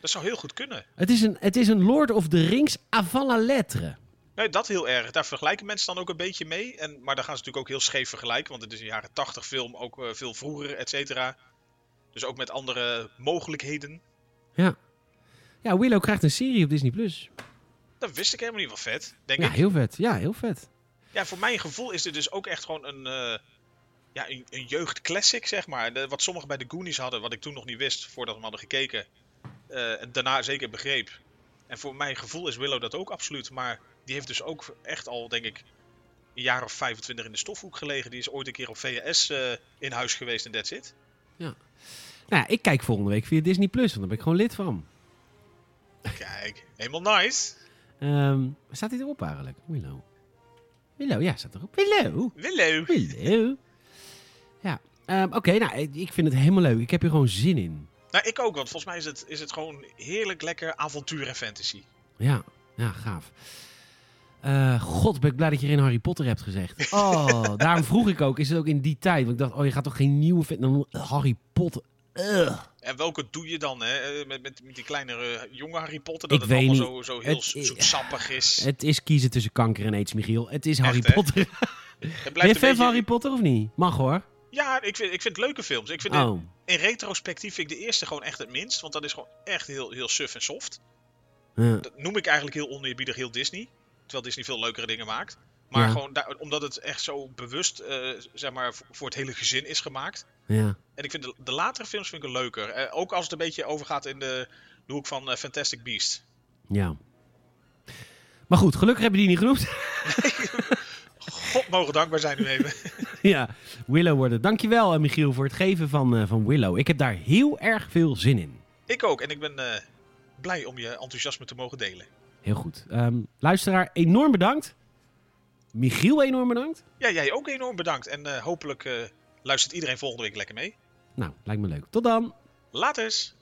Speaker 2: Dat zou heel goed kunnen.
Speaker 1: Het is een, het is een Lord of the Rings avant la lettre.
Speaker 2: Nee, dat heel erg. Daar vergelijken mensen dan ook een beetje mee. En, maar daar gaan ze natuurlijk ook heel scheef vergelijken. Want het is een jaren 80 film, ook eh, veel vroeger, et cetera. Dus ook met andere mogelijkheden.
Speaker 1: Ja. Ja, Willow krijgt een serie op Disney+. Plus.
Speaker 2: Dat wist ik helemaal niet van vet, denk
Speaker 1: Ja,
Speaker 2: ik.
Speaker 1: heel vet. Ja, heel vet.
Speaker 2: Ja, voor mijn gevoel is dit dus ook echt gewoon een, eh ja, een, een jeugdclassic, zeg maar. De- wat sommigen bij de Goonies hadden, wat ik toen nog niet wist voordat we hadden gekeken. eh, en daarna zeker begreep. En voor mijn gevoel is Willow dat ook absoluut. Maar die heeft dus ook echt al, denk ik, een jaar of 25 in de stofhoek gelegen. Die is ooit een keer op VHS eh, in huis geweest en that's it.
Speaker 1: Nou ja, ik kijk volgende week via Disney+, Plus, want daar ben ik gewoon lid van.
Speaker 2: Kijk, helemaal nice.
Speaker 1: Ehm, staat hij erop eigenlijk? Willow. Willow, ja, staat erop. Willow.
Speaker 2: Willow.
Speaker 1: Willow. Ja, ehm, oké, nou, ik- vind het helemaal leuk. Ik heb er gewoon zin in.
Speaker 2: Nou, ik ook, want volgens mij is het, is het gewoon heerlijk lekker avontuur en fantasy.
Speaker 1: Ja, ja, gaaf. Eh, God, ben ik blij dat je geen Harry Potter hebt gezegd. Oh, daarom vroeg ik ook, is het ook in die tijd? Want ik dacht, oh, je gaat toch geen nieuwe dan- Harry Potter, Ugh.
Speaker 2: En welke doe je dan, hè? Eh, Met, met, met die kleinere eh, jonge Harry Potter, dat
Speaker 1: Ik
Speaker 2: het
Speaker 1: weet
Speaker 2: allemaal
Speaker 1: niet.
Speaker 2: zo, zo heel
Speaker 1: Het-
Speaker 2: is.
Speaker 1: Het is kiezen tussen kanker en aids, Michiel. Het is Harry? Potter. Ben je fan van Harry Potter of niet? Mag hoor.
Speaker 2: Ja, ik vind, ik vind leuke films. Ik vind de-
Speaker 1: Oh,
Speaker 2: in retrospectief vind ik de eerste gewoon echt het minst, want dat is gewoon echt heel, heel suf en soft.
Speaker 1: Ja.
Speaker 2: Dat noem ik eigenlijk heel oneerbiedig heel Disney. Terwijl Disney veel leukere dingen maakt. Maar
Speaker 1: Ja.
Speaker 2: gewoon daar- omdat het echt zo bewust, eh, zeg maar, voor, het hele gezin is gemaakt.
Speaker 1: ja.
Speaker 2: En ik vind de, de latere films vind ik er leuker. Eh, ook als het een beetje overgaat in de, de hoek van eh, Fantastic Beasts.
Speaker 1: Ja. Maar goed, gelukkig hebben die niet genoemd.
Speaker 2: God mogen dankbaar zijn nu even.
Speaker 1: ja, Willow worden. Dankjewel, eh, Michiel, voor het geven van, eh, van Willow. Ik heb daar heel erg veel zin in.
Speaker 2: ik ook. En ik ben eh, blij om je enthousiasme te mogen delen.
Speaker 1: Heel goed. Ehm, luisteraar, enorm bedankt. Michiel, enorm bedankt.
Speaker 2: Ja, jij ook enorm bedankt. En hopelijk luistert iedereen volgende week lekker mee.
Speaker 1: Nou, lijkt me leuk. Tot dan.
Speaker 2: Laters!